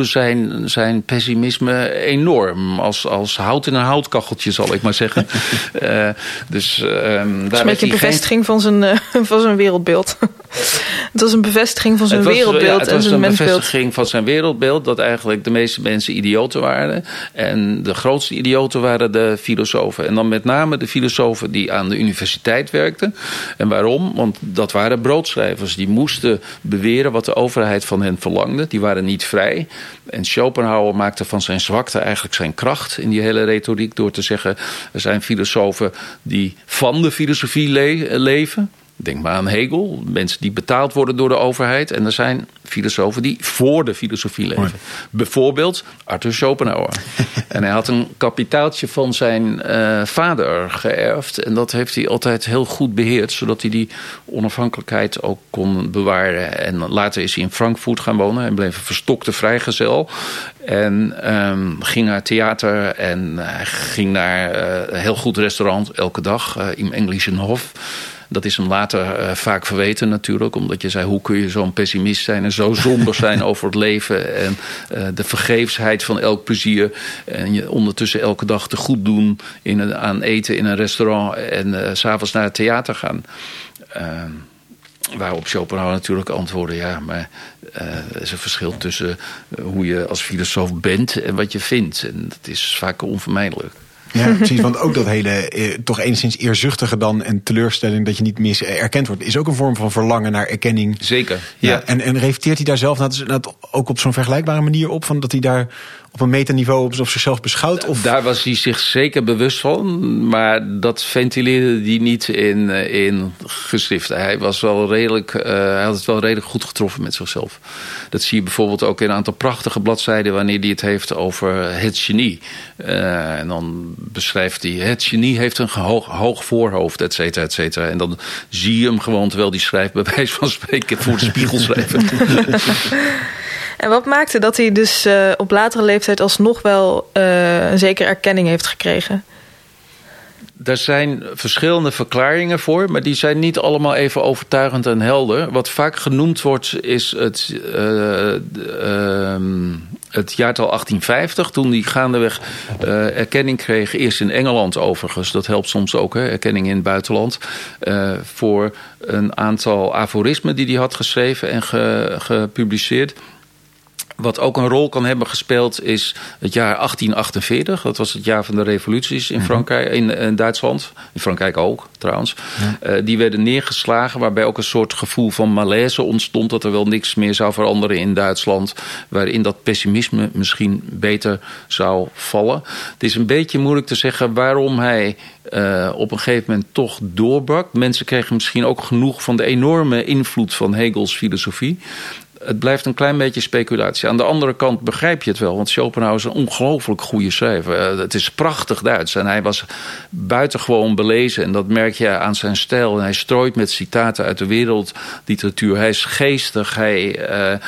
zijn, zijn pessimisme enorm. Als, als hout in een houtkacheltje, zal ik maar zeggen. uh, dus, uh, daar is een beetje een bevestiging geen... van, zijn, uh, van zijn wereldbeeld. het was een bevestiging van zijn was, wereldbeeld ja, het en was zijn een mensbeeld. bevestiging van zijn wereldbeeld. Dat eigenlijk de meeste mensen idioten waren. En de grootste idioten waren de filosofen. En dan met name de filosofen die aan de universiteit werkten. En waarom? Want dat waren broodschrijvers. Die moesten beweren wat de overheid van hen verlangde. Die waren niet vrij. En Schopenhauer maakte van zijn zwakte eigenlijk zijn kracht in die hele retoriek door te zeggen: er zijn filosofen die van de filosofie le leven. Denk maar aan Hegel, mensen die betaald worden door de overheid. En er zijn filosofen die voor de filosofie leven. Mooi. Bijvoorbeeld Arthur Schopenhauer. en hij had een kapitaaltje van zijn eh, vader geërfd. En dat heeft hij altijd heel goed beheerd, zodat hij die onafhankelijkheid ook kon bewaren. En later is hij in Frankfurt gaan wonen en bleef een verstokte vrijgezel. En ehm, ging naar theater en hij ging naar eh, een heel goed restaurant elke dag eh, in Englischen Hof. Dat is hem later uh, vaak verweten natuurlijk. Omdat je zei, hoe kun je zo'n pessimist zijn en zo somber zijn over het leven. En uh, de vergeefsheid van elk plezier. En je ondertussen elke dag te goed doen in een, aan eten in een restaurant. En uh, s'avonds naar het theater gaan. Ehm, Waarop Schopenhauer natuurlijk antwoordde: ja, maar uh, er is een verschil tussen hoe je als filosoof bent en wat je vindt. En dat is vaak onvermijdelijk. Ja, precies. Want ook dat hele eh, toch enigszins eerzuchtige dan en teleurstelling dat je niet meer erkend wordt, is ook een vorm van verlangen naar erkenning. Zeker. Ja. ja. En, en reflecteert hij daar zelf dat, dat ook op zo'n vergelijkbare manier op? Van dat hij daar op een metaniveau op, op zichzelf beschouwt? Of? Daar was hij zich zeker bewust van, maar dat ventileerde hij niet in, in geschriften. Hij, was wel redelijk, uh, hij had het wel redelijk goed getroffen met zichzelf. Dat zie je bijvoorbeeld ook in een aantal prachtige bladzijden wanneer hij het heeft over het genie. Uh, en dan beschrijft hij, het genie heeft een hoog, hoog voorhoofd, et cetera, et cetera. En dan zie je hem gewoon, terwijl hij schrijft, bij wijze van spreken voor de spiegel schrijven. En wat maakte dat hij dus uh, op latere leeftijd alsnog wel uh, een zekere erkenning heeft gekregen? Daar zijn verschillende verklaringen voor, maar die zijn niet allemaal even overtuigend en helder. Wat vaak genoemd wordt is het, uh, uh, het jaartal 1850, toen die gaandeweg erkenning kreeg. Eerst in Engeland overigens, dat helpt soms ook, hè, erkenning in het buitenland. voor een aantal aforismen die hij had geschreven en ge, gepubliceerd. Wat ook een rol kan hebben gespeeld is het jaar 1848. Dat was het jaar van de revoluties in Frankrijk, in, in Duitsland. In Frankrijk ook, trouwens. Ja. Uh, die werden neergeslagen, waarbij ook een soort gevoel van malaise ontstond. Dat er wel niks meer zou veranderen in Duitsland. Waarin dat pessimisme misschien beter zou vallen. Het is een beetje moeilijk te zeggen waarom hij uh, op een gegeven moment toch doorbrak. Mensen kregen misschien ook genoeg van de enorme invloed van Hegels filosofie het blijft een klein beetje speculatie. Aan de andere kant begrijp je het wel, want Schopenhauer is een ongelooflijk goede schrijver. Het is prachtig Duits en hij was buitengewoon belezen. En dat merk je aan zijn stijl. En hij strooit met citaten uit de wereldliteratuur. Hij is geestig. Hij, uh, uh,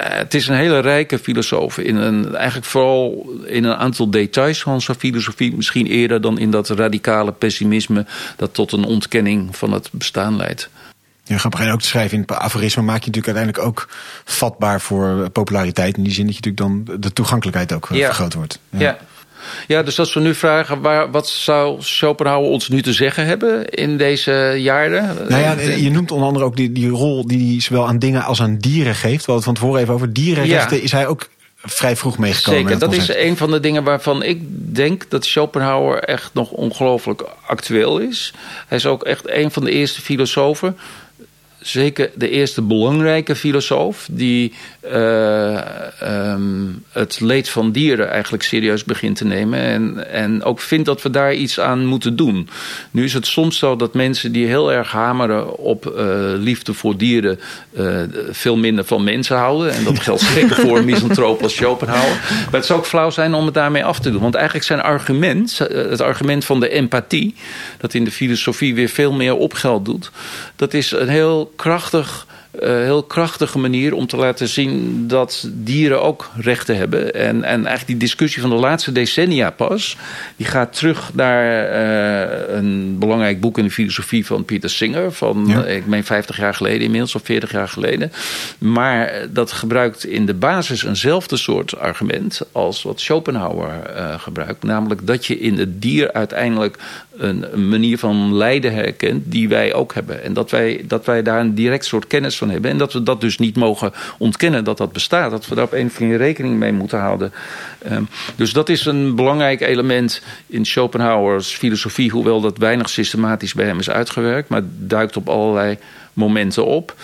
het is een hele rijke filosoof. In een, eigenlijk vooral in een aantal details van zijn filosofie. Misschien eerder dan in dat radicale pessimisme dat tot een ontkenning van het bestaan leidt. Ja, grappig. En ook te schrijven in aforisme maak je natuurlijk uiteindelijk ook vatbaar voor populariteit. In die zin dat je natuurlijk dan de toegankelijkheid ook ja. vergroot wordt. Ja. ja. Ja, dus als we nu vragen, waar, wat zou Schopenhauer ons nu te zeggen hebben in deze jaren? Nou ja, je noemt onder andere ook die, die rol die hij zowel aan dingen als aan dieren geeft. We hadden het van tevoren even over dierenrechten. Ja. Is hij ook vrij vroeg meegekomen? Zeker, dat is een van de dingen waarvan ik denk dat Schopenhauer echt nog ongelooflijk actueel is. Hij is ook echt een van de eerste filosofen zeker de eerste belangrijke filosoof die uh, um, het leed van dieren eigenlijk serieus begint te nemen. En, en ook vindt dat we daar iets aan moeten doen. Nu is het soms zo dat mensen die heel erg hameren op uh, liefde voor dieren uh, veel minder van mensen houden. En dat geldt zeker voor een misantroop als Schopenhauer. Maar het zou ook flauw zijn om het daarmee af te doen. Want eigenlijk zijn argument, het argument van de empathie, dat in de filosofie weer veel meer op geld doet, dat is een heel krachtig, uh, heel krachtige manier om te laten zien dat dieren ook rechten hebben. En, en eigenlijk die discussie van de laatste decennia pas, die gaat terug naar uh, een belangrijk boek in de filosofie van Peter Singer van, ja. ik meen 50 jaar geleden inmiddels, of 40 jaar geleden. Maar dat gebruikt in de basis eenzelfde soort argument als wat Schopenhauer uh, gebruikt. Namelijk dat je in het dier uiteindelijk een manier van lijden herkent die wij ook hebben. En dat wij, dat wij daar een direct soort kennis van hebben. En dat we dat dus niet mogen ontkennen dat dat bestaat. Dat we daar op een of andere rekening mee moeten houden. Um, dus dat is een belangrijk element in Schopenhauers filosofie. Hoewel dat weinig systematisch bij hem is uitgewerkt. Maar duikt op allerlei momenten op.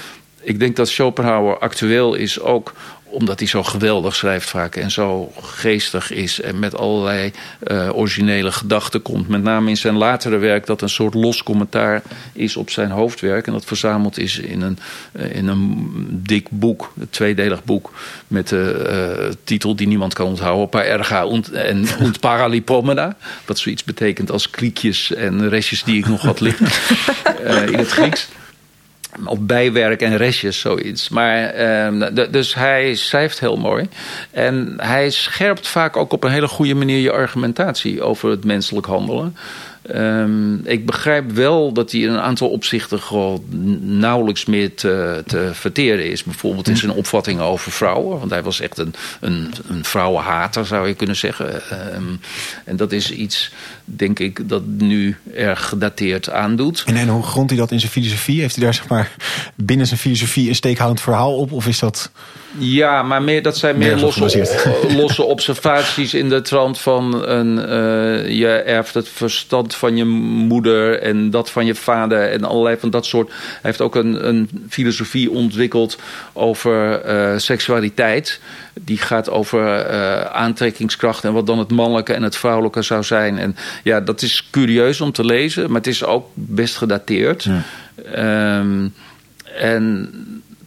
Ik denk dat Schopenhauer actueel is ook omdat hij zo geweldig schrijft vaak en zo geestig is en met allerlei uh, originele gedachten komt. Met name in zijn latere werk dat een soort los commentaar is op zijn hoofdwerk. En dat verzameld is in een, uh, in een dik boek, een tweedelig boek met de uh, titel die niemand kan onthouden. Pa erga und, en und paralipomena. Wat zoiets betekent als kriekjes en restjes die ik nog had liggen in het Grieks of bijwerk en restjes, zoiets. Maar, uh, dus hij schrijft heel mooi. En hij scherpt vaak ook op een hele goede manier je argumentatie over het menselijk handelen. Um, ik begrijp wel dat hij in een aantal opzichten gewoon nauwelijks meer te, te verteren is. Bijvoorbeeld in zijn opvattingen over vrouwen. Want hij was echt een, een, een vrouwenhater, zou je kunnen zeggen. Um, en dat is iets, denk ik, dat nu erg gedateerd aandoet. En, en hoe grondt hij dat in zijn filosofie? Heeft hij daar zeg maar binnen zijn filosofie een steekhoudend verhaal op? Of is dat... Ja, maar meer, dat zijn meer, meer losse, losse observaties in de trant van een, uh, je erft het verstand van je moeder en dat van je vader en allerlei van dat soort. Hij heeft ook een, een filosofie ontwikkeld over uh, seksualiteit. Die gaat over uh, aantrekkingskracht en wat dan het mannelijke en het vrouwelijke zou zijn. En ja, dat is curieus om te lezen, maar het is ook best gedateerd. Ja. Um, en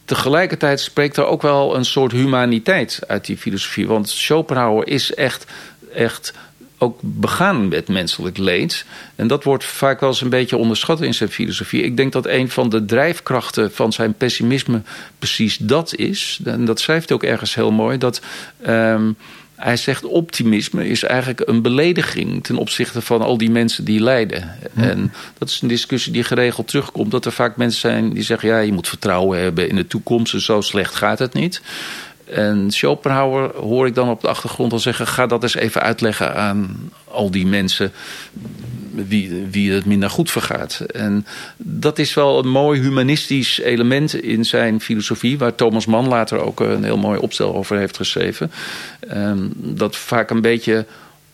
tegelijkertijd spreekt er ook wel een soort humaniteit uit die filosofie. Want Schopenhauer is echt, echt ook begaan met menselijk leed. En dat wordt vaak wel eens een beetje onderschat in zijn filosofie. Ik denk dat een van de drijfkrachten van zijn pessimisme precies dat is. En dat schrijft hij ook ergens heel mooi. Dat. Um, hij zegt optimisme is eigenlijk een belediging ten opzichte van al die mensen die lijden. Hm. En dat is een discussie die geregeld terugkomt. Dat er vaak mensen zijn die zeggen: ja, je moet vertrouwen hebben in de toekomst en zo slecht gaat het niet. En Schopenhauer hoor ik dan op de achtergrond al zeggen: ga dat eens even uitleggen aan al die mensen wie, wie het minder goed vergaat. En dat is wel een mooi humanistisch element in zijn filosofie, waar Thomas Mann later ook een heel mooi opstel over heeft geschreven. Um, dat vaak een beetje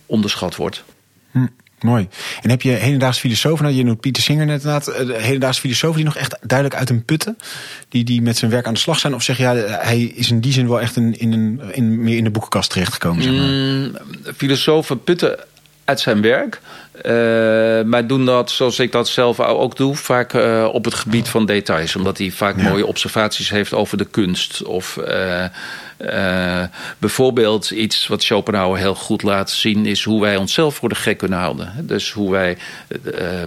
onderschat wordt. Hm. Mooi. En heb je hedendaagse filosofen, nou, je noemt Pieter Singer net inderdaad, eh, hedendaagse filosofen die nog echt duidelijk uit een putten, die, die met zijn werk aan de slag zijn? Of zeg je, ja, hij is in die zin wel echt in, in een, in, meer in de boekenkast terechtgekomen? Zeg maar? mm, filosofen putten uit zijn werk. Uh, maar doen dat, zoals ik dat zelf ook doe, vaak uh, op het gebied van details. Omdat hij vaak ja. mooie observaties heeft over de kunst. Of uh, bijvoorbeeld iets wat Schopenhauer heel goed laat zien... is hoe wij onszelf voor de gek kunnen houden. Dus hoe wij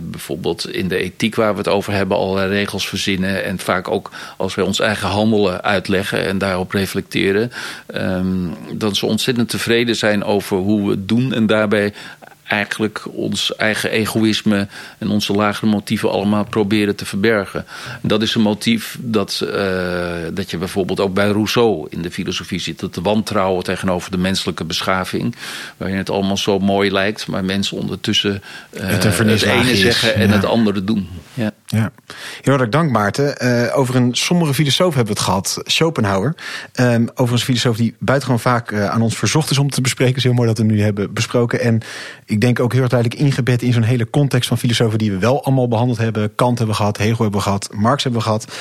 bijvoorbeeld in de ethiek waar we het over hebben... allerlei regels verzinnen. En vaak ook als wij ons eigen handelen uitleggen en daarop reflecteren... Um, dan ze ontzettend tevreden zijn over hoe we het doen... en daarbij eigenlijk ons eigen egoïsme en onze lagere motieven allemaal proberen te verbergen. Dat is een motief dat, uh, dat je bijvoorbeeld ook bij Rousseau in de filosofie ziet. Dat de wantrouwen tegenover de menselijke beschaving, waarin het allemaal zo mooi lijkt, maar mensen ondertussen uh, het, het ene zeggen en ja. het andere doen. Ja. Ja. Heel erg dank Maarten. Uh, over een sombere filosoof hebben we het gehad, Schopenhauer. Um, over een filosoof die buitengewoon vaak uh, aan ons verzocht is om te bespreken. Het is heel mooi dat we hem nu hebben besproken. En ik denk ook heel erg duidelijk ingebed in zo'n hele context van filosofen die we wel allemaal behandeld hebben. Kant hebben we gehad, Hegel hebben we gehad, Marx hebben we gehad.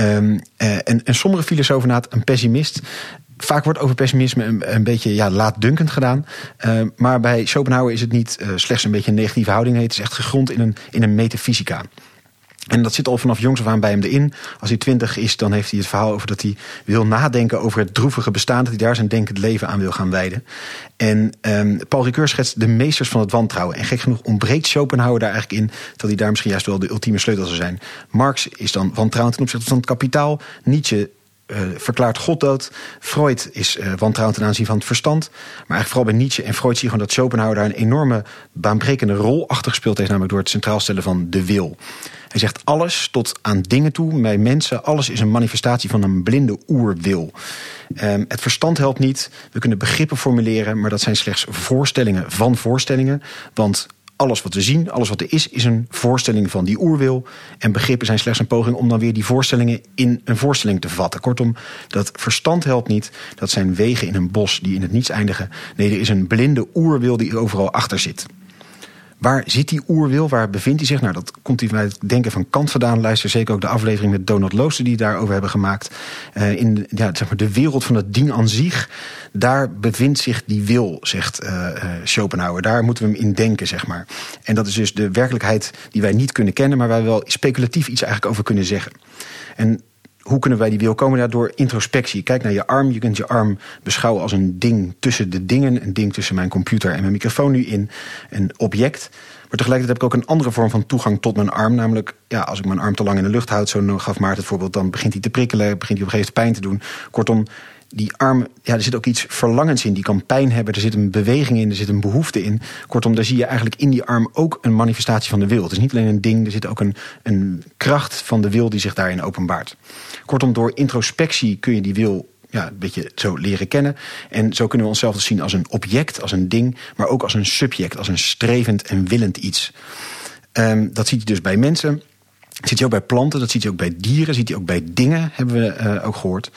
Um, uh, en een sombere filosoof inderdaad, een pessimist. Vaak wordt over pessimisme een, een beetje ja, laatdunkend gedaan. Uh, maar bij Schopenhauer is het niet slechts een beetje een negatieve houding. Het is echt gegrond in een, in een metafysica. En dat zit al vanaf jongs af aan bij hem erin. Als hij twintig is, dan heeft hij het verhaal over dat hij wil nadenken over het droevige bestaan. Dat hij daar zijn denkend leven aan wil gaan wijden. En um, Paul Ricoeur schetst de meesters van het wantrouwen. En gek genoeg ontbreekt Schopenhauer daar eigenlijk in. Dat hij daar misschien juist wel de ultieme sleutel zou zijn. Marx is dan wantrouwend ten opzichte van het kapitaal. Nietzsche uh, verklaart God dood. Freud is uh, wantrouwend ten aanzien van het verstand. Maar eigenlijk vooral bij Nietzsche en Freud zie je gewoon dat Schopenhauer daar een enorme baanbrekende rol achter gespeeld heeft. Namelijk door het centraal stellen van de wil. Hij zegt alles tot aan dingen toe, bij mensen. Alles is een manifestatie van een blinde oerwil. Um, het verstand helpt niet. We kunnen begrippen formuleren, maar dat zijn slechts voorstellingen van voorstellingen. Want alles wat we zien, alles wat er is, is een voorstelling van die oerwil. En begrippen zijn slechts een poging om dan weer die voorstellingen in een voorstelling te vatten. Kortom, dat verstand helpt niet. Dat zijn wegen in een bos die in het niets eindigen. Nee, er is een blinde oerwil die overal achter zit. Waar zit die oerwil? Waar bevindt hij zich? Nou, dat komt hij bij het denken van Kant vandaan. Luister zeker ook de aflevering met Donald Looster die daarover hebben gemaakt. Uh, in ja, zeg maar de wereld van het ding aan zich, daar bevindt zich die wil, zegt uh, Schopenhauer. Daar moeten we hem in denken, zeg maar. En dat is dus de werkelijkheid die wij niet kunnen kennen, maar waar we wel speculatief iets eigenlijk over kunnen zeggen. En hoe kunnen wij die wil komen? Ja, door introspectie. Kijk naar je arm. Je kunt je arm beschouwen als een ding tussen de dingen. Een ding tussen mijn computer en mijn microfoon nu in. Een object. Maar tegelijkertijd heb ik ook een andere vorm van toegang tot mijn arm. Namelijk, ja, als ik mijn arm te lang in de lucht houd, zo gaf Maarten het voorbeeld, dan begint hij te prikkelen, begint hij op een gegeven moment pijn te doen. Kortom, die arm, ja, er zit ook iets verlangens in. Die kan pijn hebben, er zit een beweging in, er zit een behoefte in. Kortom, daar zie je eigenlijk in die arm ook een manifestatie van de wil. Het is niet alleen een ding, er zit ook een, een kracht van de wil die zich daarin openbaart. Kortom, door introspectie kun je die wil ja, een beetje zo leren kennen. En zo kunnen we onszelf dus zien als een object, als een ding, maar ook als een subject, als een strevend en willend iets. Um, dat ziet je dus bij mensen. Dat ziet je ook bij planten, dat ziet je ook bij dieren, ziet je ook bij dingen, hebben we uh, ook gehoord.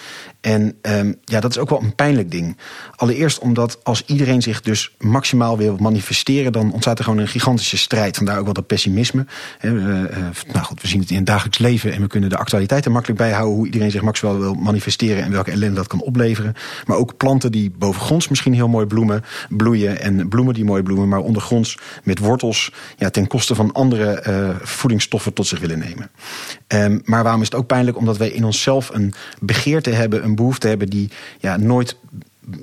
En um, ja, dat is ook wel een pijnlijk ding. Allereerst omdat als iedereen zich dus maximaal wil manifesteren, dan ontstaat er gewoon een gigantische strijd. Vandaar ook wel dat pessimisme. uh, uh, nou goed, we zien het in het dagelijks leven en we kunnen de actualiteit er makkelijk bij houden hoe iedereen zich maximaal wil manifesteren en welke ellende dat kan opleveren. Maar ook planten die bovengronds misschien heel mooi bloemen, bloeien en bloemen die mooi bloemen, maar ondergronds met wortels ja, ten koste van andere voedingsstoffen tot zich willen nemen. Um, maar waarom is het ook pijnlijk? Omdat wij in onszelf een begeerte hebben, een behoefte hebben die ja, nooit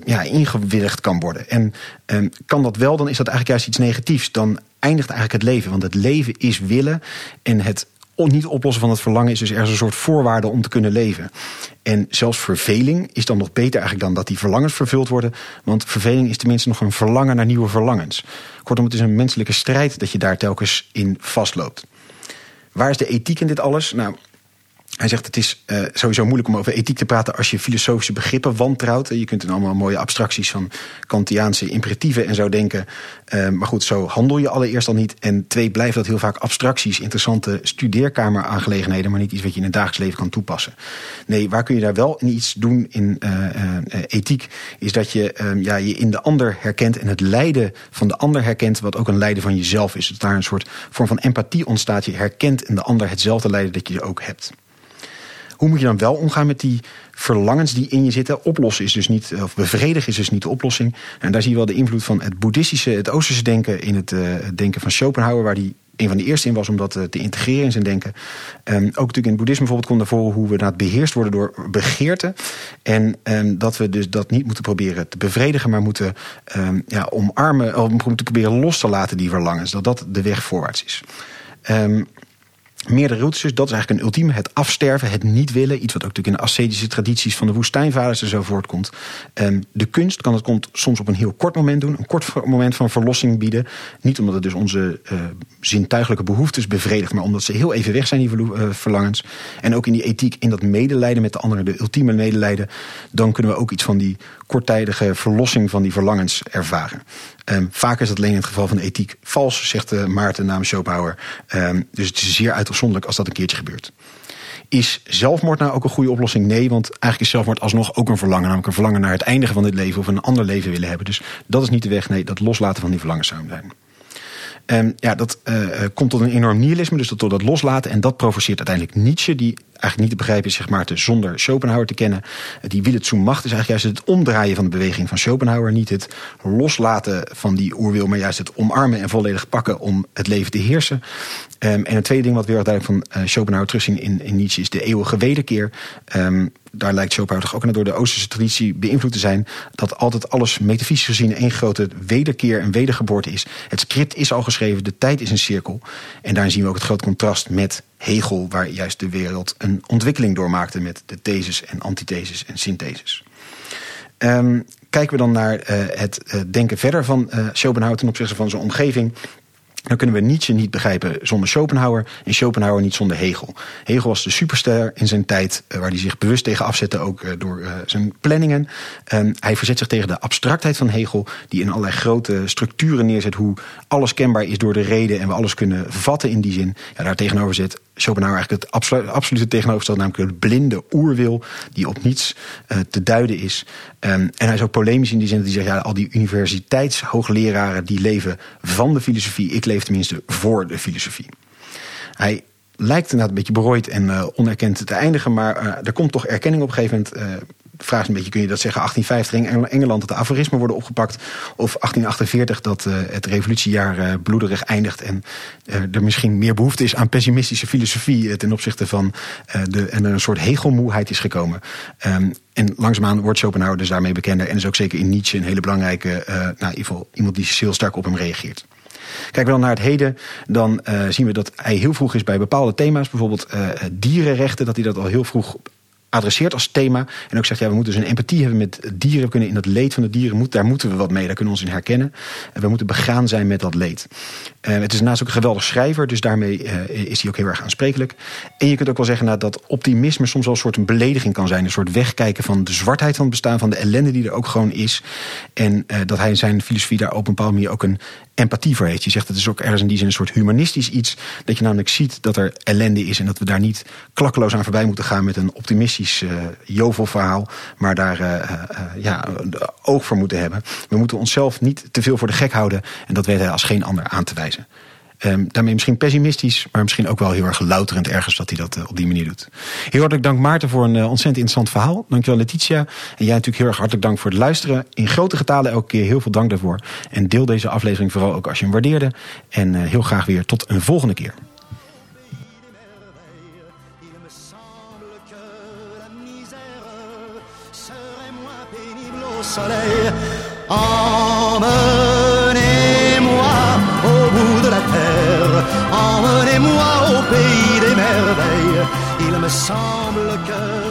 ja, ingewilligd kan worden. En um, kan dat wel, dan is dat eigenlijk juist iets negatiefs. Dan eindigt eigenlijk het leven. Want het leven is willen. En het niet oplossen van het verlangen is dus ergens een soort voorwaarde om te kunnen leven. En zelfs verveling is dan nog beter eigenlijk dan dat die verlangens vervuld worden. Want verveling is tenminste nog een verlangen naar nieuwe verlangens. Kortom, het is een menselijke strijd dat je daar telkens in vastloopt. Waar is de ethiek in dit alles? Nou, hij zegt het is uh, sowieso moeilijk om over ethiek te praten als je filosofische begrippen wantrouwt. Je kunt in allemaal mooie abstracties van Kantiaanse imperatieven en zo denken. Uh, maar goed, zo handel je allereerst al niet. En twee, blijven dat heel vaak abstracties, interessante studeerkameraangelegenheden, maar niet iets wat je in het dagelijks leven kan toepassen. Nee, waar kun je daar wel in iets doen in uh, ethiek, is dat je ja, je in de ander herkent en het lijden van de ander herkent, wat ook een lijden van jezelf is. Dat daar een soort vorm van empathie ontstaat. Je herkent in de ander hetzelfde lijden dat je ook hebt. Hoe moet je dan wel omgaan met die verlangens die in je zitten? Oplossen is dus niet, of bevredigen is dus niet de oplossing. En daar zie je wel de invloed van het boeddhistische, het oosterse denken in het uh, denken van Schopenhauer, waar die een van de eerste in was om dat uh, te integreren in zijn denken. Um, ook natuurlijk in het boeddhisme bijvoorbeeld komt naar voren hoe we beheerst worden door begeerte. En um, dat we dus dat niet moeten proberen te bevredigen, maar moeten um, ja, omarmen, of moeten proberen los te laten die verlangens. Dat dat de weg voorwaarts is. Um, meerdere routes. Dus dat is eigenlijk een ultieme. Het afsterven, het niet willen. Iets wat ook natuurlijk in de ascetische tradities van de woestijnvaders er zo voortkomt. Um, de kunst kan het komt soms op een heel kort moment doen. Een kort moment van verlossing bieden. Niet omdat het dus onze uh, zintuigelijke behoeftes bevredigt. Maar omdat ze heel even weg zijn, die uh, verlangens. En ook in die ethiek, in dat medelijden met de anderen. De ultieme medelijden. Dan kunnen we ook iets van die korttijdige verlossing van die verlangens ervaren. Um, vaak is dat alleen in het geval van ethiek vals, zegt uh, Maarten namens Schopenhauer. Um, dus het is zeer uitzonderlijk als dat een keertje gebeurt. Is zelfmoord nou ook een goede oplossing? Nee, want eigenlijk is zelfmoord alsnog ook een verlangen. Namelijk een verlangen naar het eindigen van dit leven of een ander leven willen hebben. Dus dat is niet de weg. Nee, dat loslaten van die verlangens zou zijn. Um, ja, dat uh, komt tot een enorm nihilisme, dus tot dat loslaten. En dat provoceert uiteindelijk Nietzsche, die eigenlijk niet te begrijpen is, zeg maar, te, zonder Schopenhauer te kennen. Die wil het zo macht is eigenlijk juist het omdraaien van de beweging van Schopenhauer. Niet het loslaten van die oerwil, maar juist het omarmen en volledig pakken om het leven te heersen. Um, en een tweede ding wat weer duidelijk van Schopenhauer terugzien in, in Nietzsche is de eeuwige wederkeer. Um, daar lijkt Schopenhauer toch ook naar door de Oosterse traditie beïnvloed te zijn. Dat altijd alles metafysisch gezien één grote wederkeer en wedergeboorte is. Het script is al geschreven, de tijd is een cirkel. En daar zien we ook het grote contrast met Hegel, waar juist de wereld een ontwikkeling doormaakte met de theses en antitheses en syntheses. Um, kijken we dan naar uh, het uh, denken verder van uh, Schopenhauer ten opzichte van zijn omgeving. Dan kunnen we Nietzsche niet begrijpen zonder Schopenhauer en Schopenhauer niet zonder Hegel. Hegel was de superster in zijn tijd, waar hij zich bewust tegen afzette, ook door zijn planningen. Um, hij verzet zich tegen de abstractheid van Hegel, die in allerlei grote structuren neerzet hoe alles kenbaar is door de reden en we alles kunnen vatten in die zin. Ja, daar tegenover zit Schopenhauer eigenlijk het absolu absolute tegenoverstelt, namelijk de blinde oerwil die op niets uh, te duiden is. Um, en hij is ook polemisch in die zin dat hij zegt, ja, al die universiteitshoogleraren die leven van de filosofie, ik leef tenminste voor de filosofie. Hij lijkt inderdaad een beetje berooid en uh, onerkend te eindigen, maar uh, er komt toch erkenning op een gegeven moment vraag is een beetje, kun je dat zeggen, 1850 in Engeland dat de aforismen worden opgepakt. Of 1848 dat uh, het revolutiejaar uh, bloederig eindigt. En uh, er misschien meer behoefte is aan pessimistische filosofie ten opzichte van de. En er een soort hegelmoeheid is gekomen. Um, en langzaamaan wordt Schopenhauer dus daarmee bekender. En is ook zeker in Nietzsche een hele belangrijke, nou, iemand die heel sterk op hem reageert. Kijken we dan naar het heden, dan zien we dat hij heel vroeg is bij bepaalde thema's. Bijvoorbeeld dierenrechten, dat hij dat al heel vroeg adresseert als thema. En ook zegt, ja, we moeten dus een empathie hebben met dieren. We kunnen in dat leed van de dieren, moet, daar moeten we wat mee. Daar kunnen we ons in herkennen. En we moeten begaan zijn met dat leed. Uh, het is naast ook een geweldig schrijver, dus daarmee uh, is hij ook heel erg aansprekelijk. En je kunt ook wel zeggen nou, dat optimisme soms wel een soort een belediging kan zijn. Een soort wegkijken van de zwartheid van het bestaan, van de ellende die er ook gewoon is. En uh, dat hij in zijn filosofie daar op een bepaalde manier ook een empathie voor heeft. Je zegt het is ook ergens in die zin een soort humanistisch iets. Dat je namelijk ziet dat er ellende is en dat we daar niet klakkeloos aan voorbij moeten gaan met een optimistisch uh, jovelverhaal. Maar daar uh, uh, ja, oog voor moeten hebben. We moeten onszelf niet te veel voor de gek houden. En dat weet hij als geen ander aan te wijzen. Um, daarmee misschien pessimistisch, maar misschien ook wel heel erg louterend ergens dat hij dat op die manier doet. Heel hartelijk dank Maarten voor een ontzettend interessant verhaal. Dankjewel Letitia. En jij natuurlijk heel erg hartelijk dank voor het luisteren. In grote getalen elke keer heel veel dank daarvoor. En deel deze aflevering vooral ook als je hem waardeerde. En heel graag weer tot een volgende keer. Emmenez-moi au bout de la terre, emmenez-moi au pays des merveilles. Il me semble que